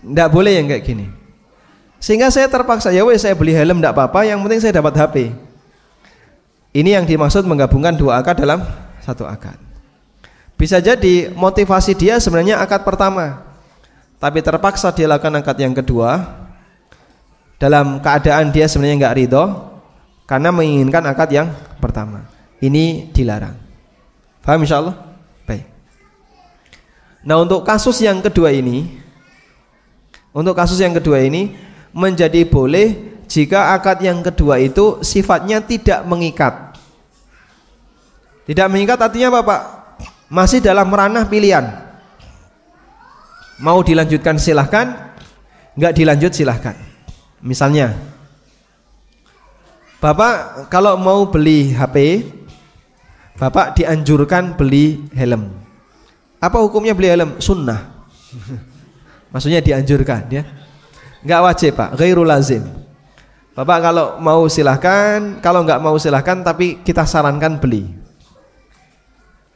Tidak boleh yang kayak gini. Sehingga saya terpaksa ya wes saya beli helm tidak apa-apa, yang penting saya dapat HP. Ini yang dimaksud menggabungkan dua akad dalam satu akad. Bisa jadi motivasi dia sebenarnya akad pertama, tapi terpaksa dia lakukan akad yang kedua dalam keadaan dia sebenarnya nggak ridho karena menginginkan akad yang pertama. Ini dilarang. Paham insya Allah? Baik. Nah, untuk kasus yang kedua ini untuk kasus yang kedua ini menjadi boleh jika akad yang kedua itu sifatnya tidak mengikat. Tidak mengikat artinya apa, Pak? Masih dalam ranah pilihan. Mau dilanjutkan silahkan, nggak dilanjut silahkan. Misalnya, Bapak kalau mau beli HP, Bapak dianjurkan beli helm. Apa hukumnya beli helm? Sunnah. Maksudnya dianjurkan ya. Enggak wajib, Pak. Ghairul lazim. Bapak kalau mau silahkan, kalau enggak mau silahkan tapi kita sarankan beli.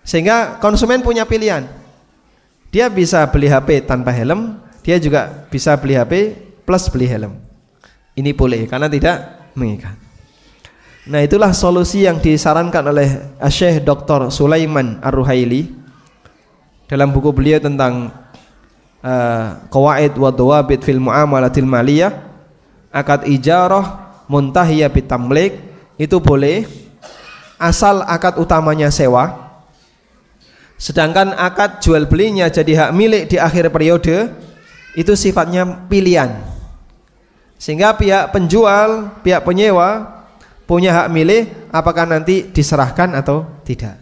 Sehingga konsumen punya pilihan. Dia bisa beli HP tanpa helm, dia juga bisa beli HP plus beli helm. Ini boleh karena tidak mengikat. Nah itulah solusi yang disarankan oleh Syekh Dr. Sulaiman Ar-Ruhaili dalam buku beliau tentang uh, qawaid wa dawabit fil muamalatil maliyah akad ijarah muntahiyah bitamlik itu boleh asal akad utamanya sewa sedangkan akad jual belinya jadi hak milik di akhir periode itu sifatnya pilihan sehingga pihak penjual pihak penyewa punya hak milih apakah nanti diserahkan atau tidak.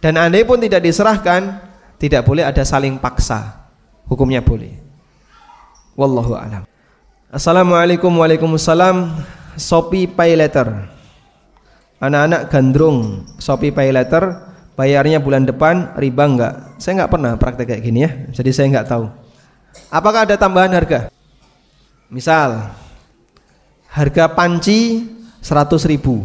Dan andai pun tidak diserahkan, tidak boleh ada saling paksa. Hukumnya boleh. Wallahu a'lam. Assalamualaikum Waalaikumsalam. Sopi Pay Letter. Anak-anak gandrung Sopi Pay Letter bayarnya bulan depan riba enggak? Saya enggak pernah praktek kayak gini ya. Jadi saya enggak tahu. Apakah ada tambahan harga? Misal harga panci 100 ribu.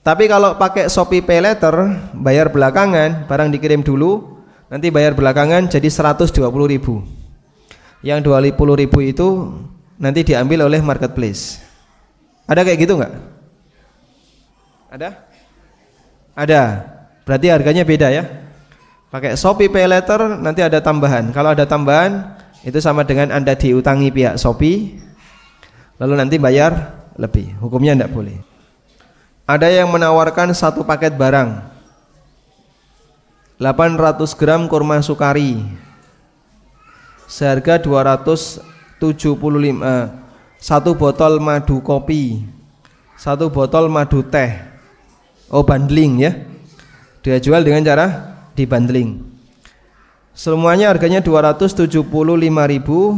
Tapi kalau pakai Shopee Pay Letter bayar belakangan barang dikirim dulu nanti bayar belakangan jadi 120 ribu. Yang 20 ribu itu nanti diambil oleh marketplace. Ada kayak gitu nggak? ada? ada. Berarti harganya beda ya. Pakai Shopee Pay Letter nanti ada tambahan. Kalau ada tambahan itu sama dengan anda diutangi pihak Shopee lalu nanti bayar lebih. Hukumnya tidak boleh. Ada yang menawarkan satu paket barang. 800 gram kurma sukari. Seharga 275 eh, satu botol madu kopi. Satu botol madu teh. Oh bundling ya. Dia jual dengan cara dibundling Semuanya harganya 275.000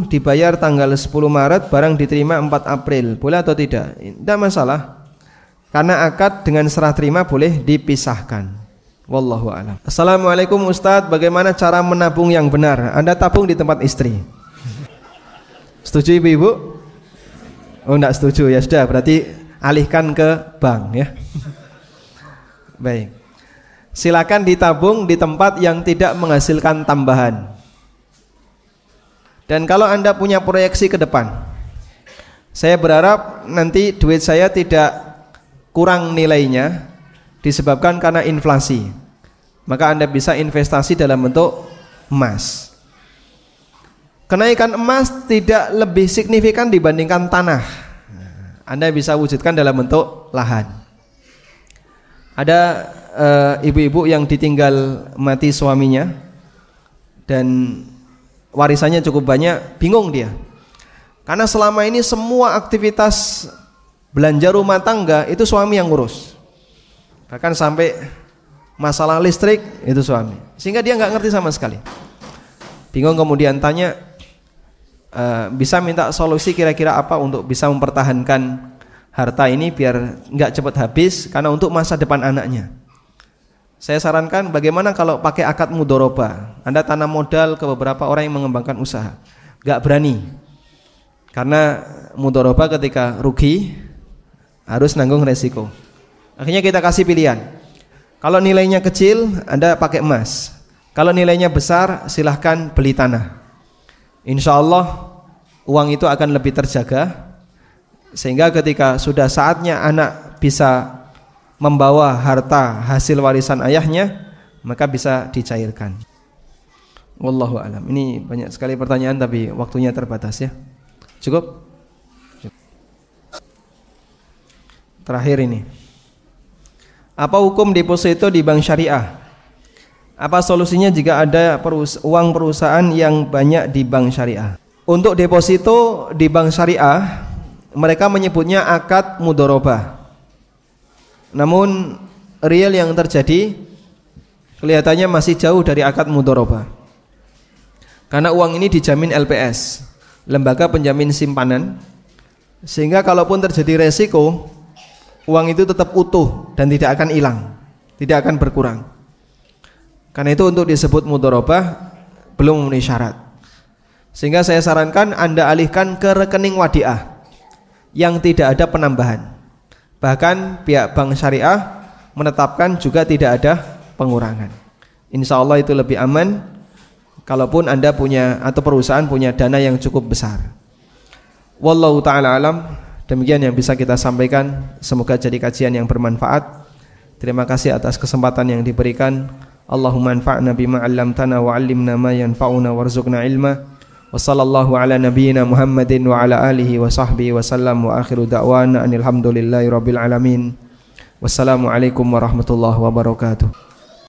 dibayar tanggal 10 Maret barang diterima 4 April. Boleh atau tidak? Tidak masalah. Karena akad dengan serah terima boleh dipisahkan. Wallahu a'lam. Assalamualaikum Ustadz, bagaimana cara menabung yang benar? Anda tabung di tempat istri. Setuju Ibu-ibu? Oh, enggak setuju ya sudah, berarti alihkan ke bank ya. Baik silakan ditabung di tempat yang tidak menghasilkan tambahan. Dan kalau Anda punya proyeksi ke depan, saya berharap nanti duit saya tidak kurang nilainya disebabkan karena inflasi. Maka Anda bisa investasi dalam bentuk emas. Kenaikan emas tidak lebih signifikan dibandingkan tanah. Anda bisa wujudkan dalam bentuk lahan. Ada ibu-ibu uh, yang ditinggal mati suaminya dan warisannya cukup banyak, bingung dia. Karena selama ini semua aktivitas belanja rumah tangga itu suami yang ngurus. Bahkan sampai masalah listrik itu suami. Sehingga dia nggak ngerti sama sekali. Bingung kemudian tanya uh, bisa minta solusi kira-kira apa untuk bisa mempertahankan harta ini biar nggak cepat habis karena untuk masa depan anaknya. Saya sarankan bagaimana kalau pakai akad mudoroba. Anda tanam modal ke beberapa orang yang mengembangkan usaha. Gak berani. Karena mudoroba ketika rugi harus nanggung resiko. Akhirnya kita kasih pilihan. Kalau nilainya kecil, Anda pakai emas. Kalau nilainya besar, silahkan beli tanah. Insya Allah uang itu akan lebih terjaga sehingga ketika sudah saatnya anak bisa membawa harta hasil warisan ayahnya maka bisa dicairkan. Wallahu alam. Ini banyak sekali pertanyaan tapi waktunya terbatas ya. Cukup? Terakhir ini. Apa hukum deposito di bank syariah? Apa solusinya jika ada perus uang perusahaan yang banyak di bank syariah? Untuk deposito di bank syariah, mereka menyebutnya akad mudoroba. Namun real yang terjadi kelihatannya masih jauh dari akad mudoroba. Karena uang ini dijamin LPS, lembaga penjamin simpanan, sehingga kalaupun terjadi resiko, uang itu tetap utuh dan tidak akan hilang, tidak akan berkurang. Karena itu untuk disebut mudorobah belum memenuhi syarat. Sehingga saya sarankan Anda alihkan ke rekening wadiah yang tidak ada penambahan. Bahkan pihak bank syariah menetapkan juga tidak ada pengurangan. Insya Allah itu lebih aman kalaupun Anda punya atau perusahaan punya dana yang cukup besar. Wallahu taala alam, demikian yang bisa kita sampaikan, semoga jadi kajian yang bermanfaat. Terima kasih atas kesempatan yang diberikan. Allahumma anfa'na bima 'allamtana wa 'allimna ma yanfa'una warzuqna ilma. Wassalamualaikum warahmatullahi wabarakatuh.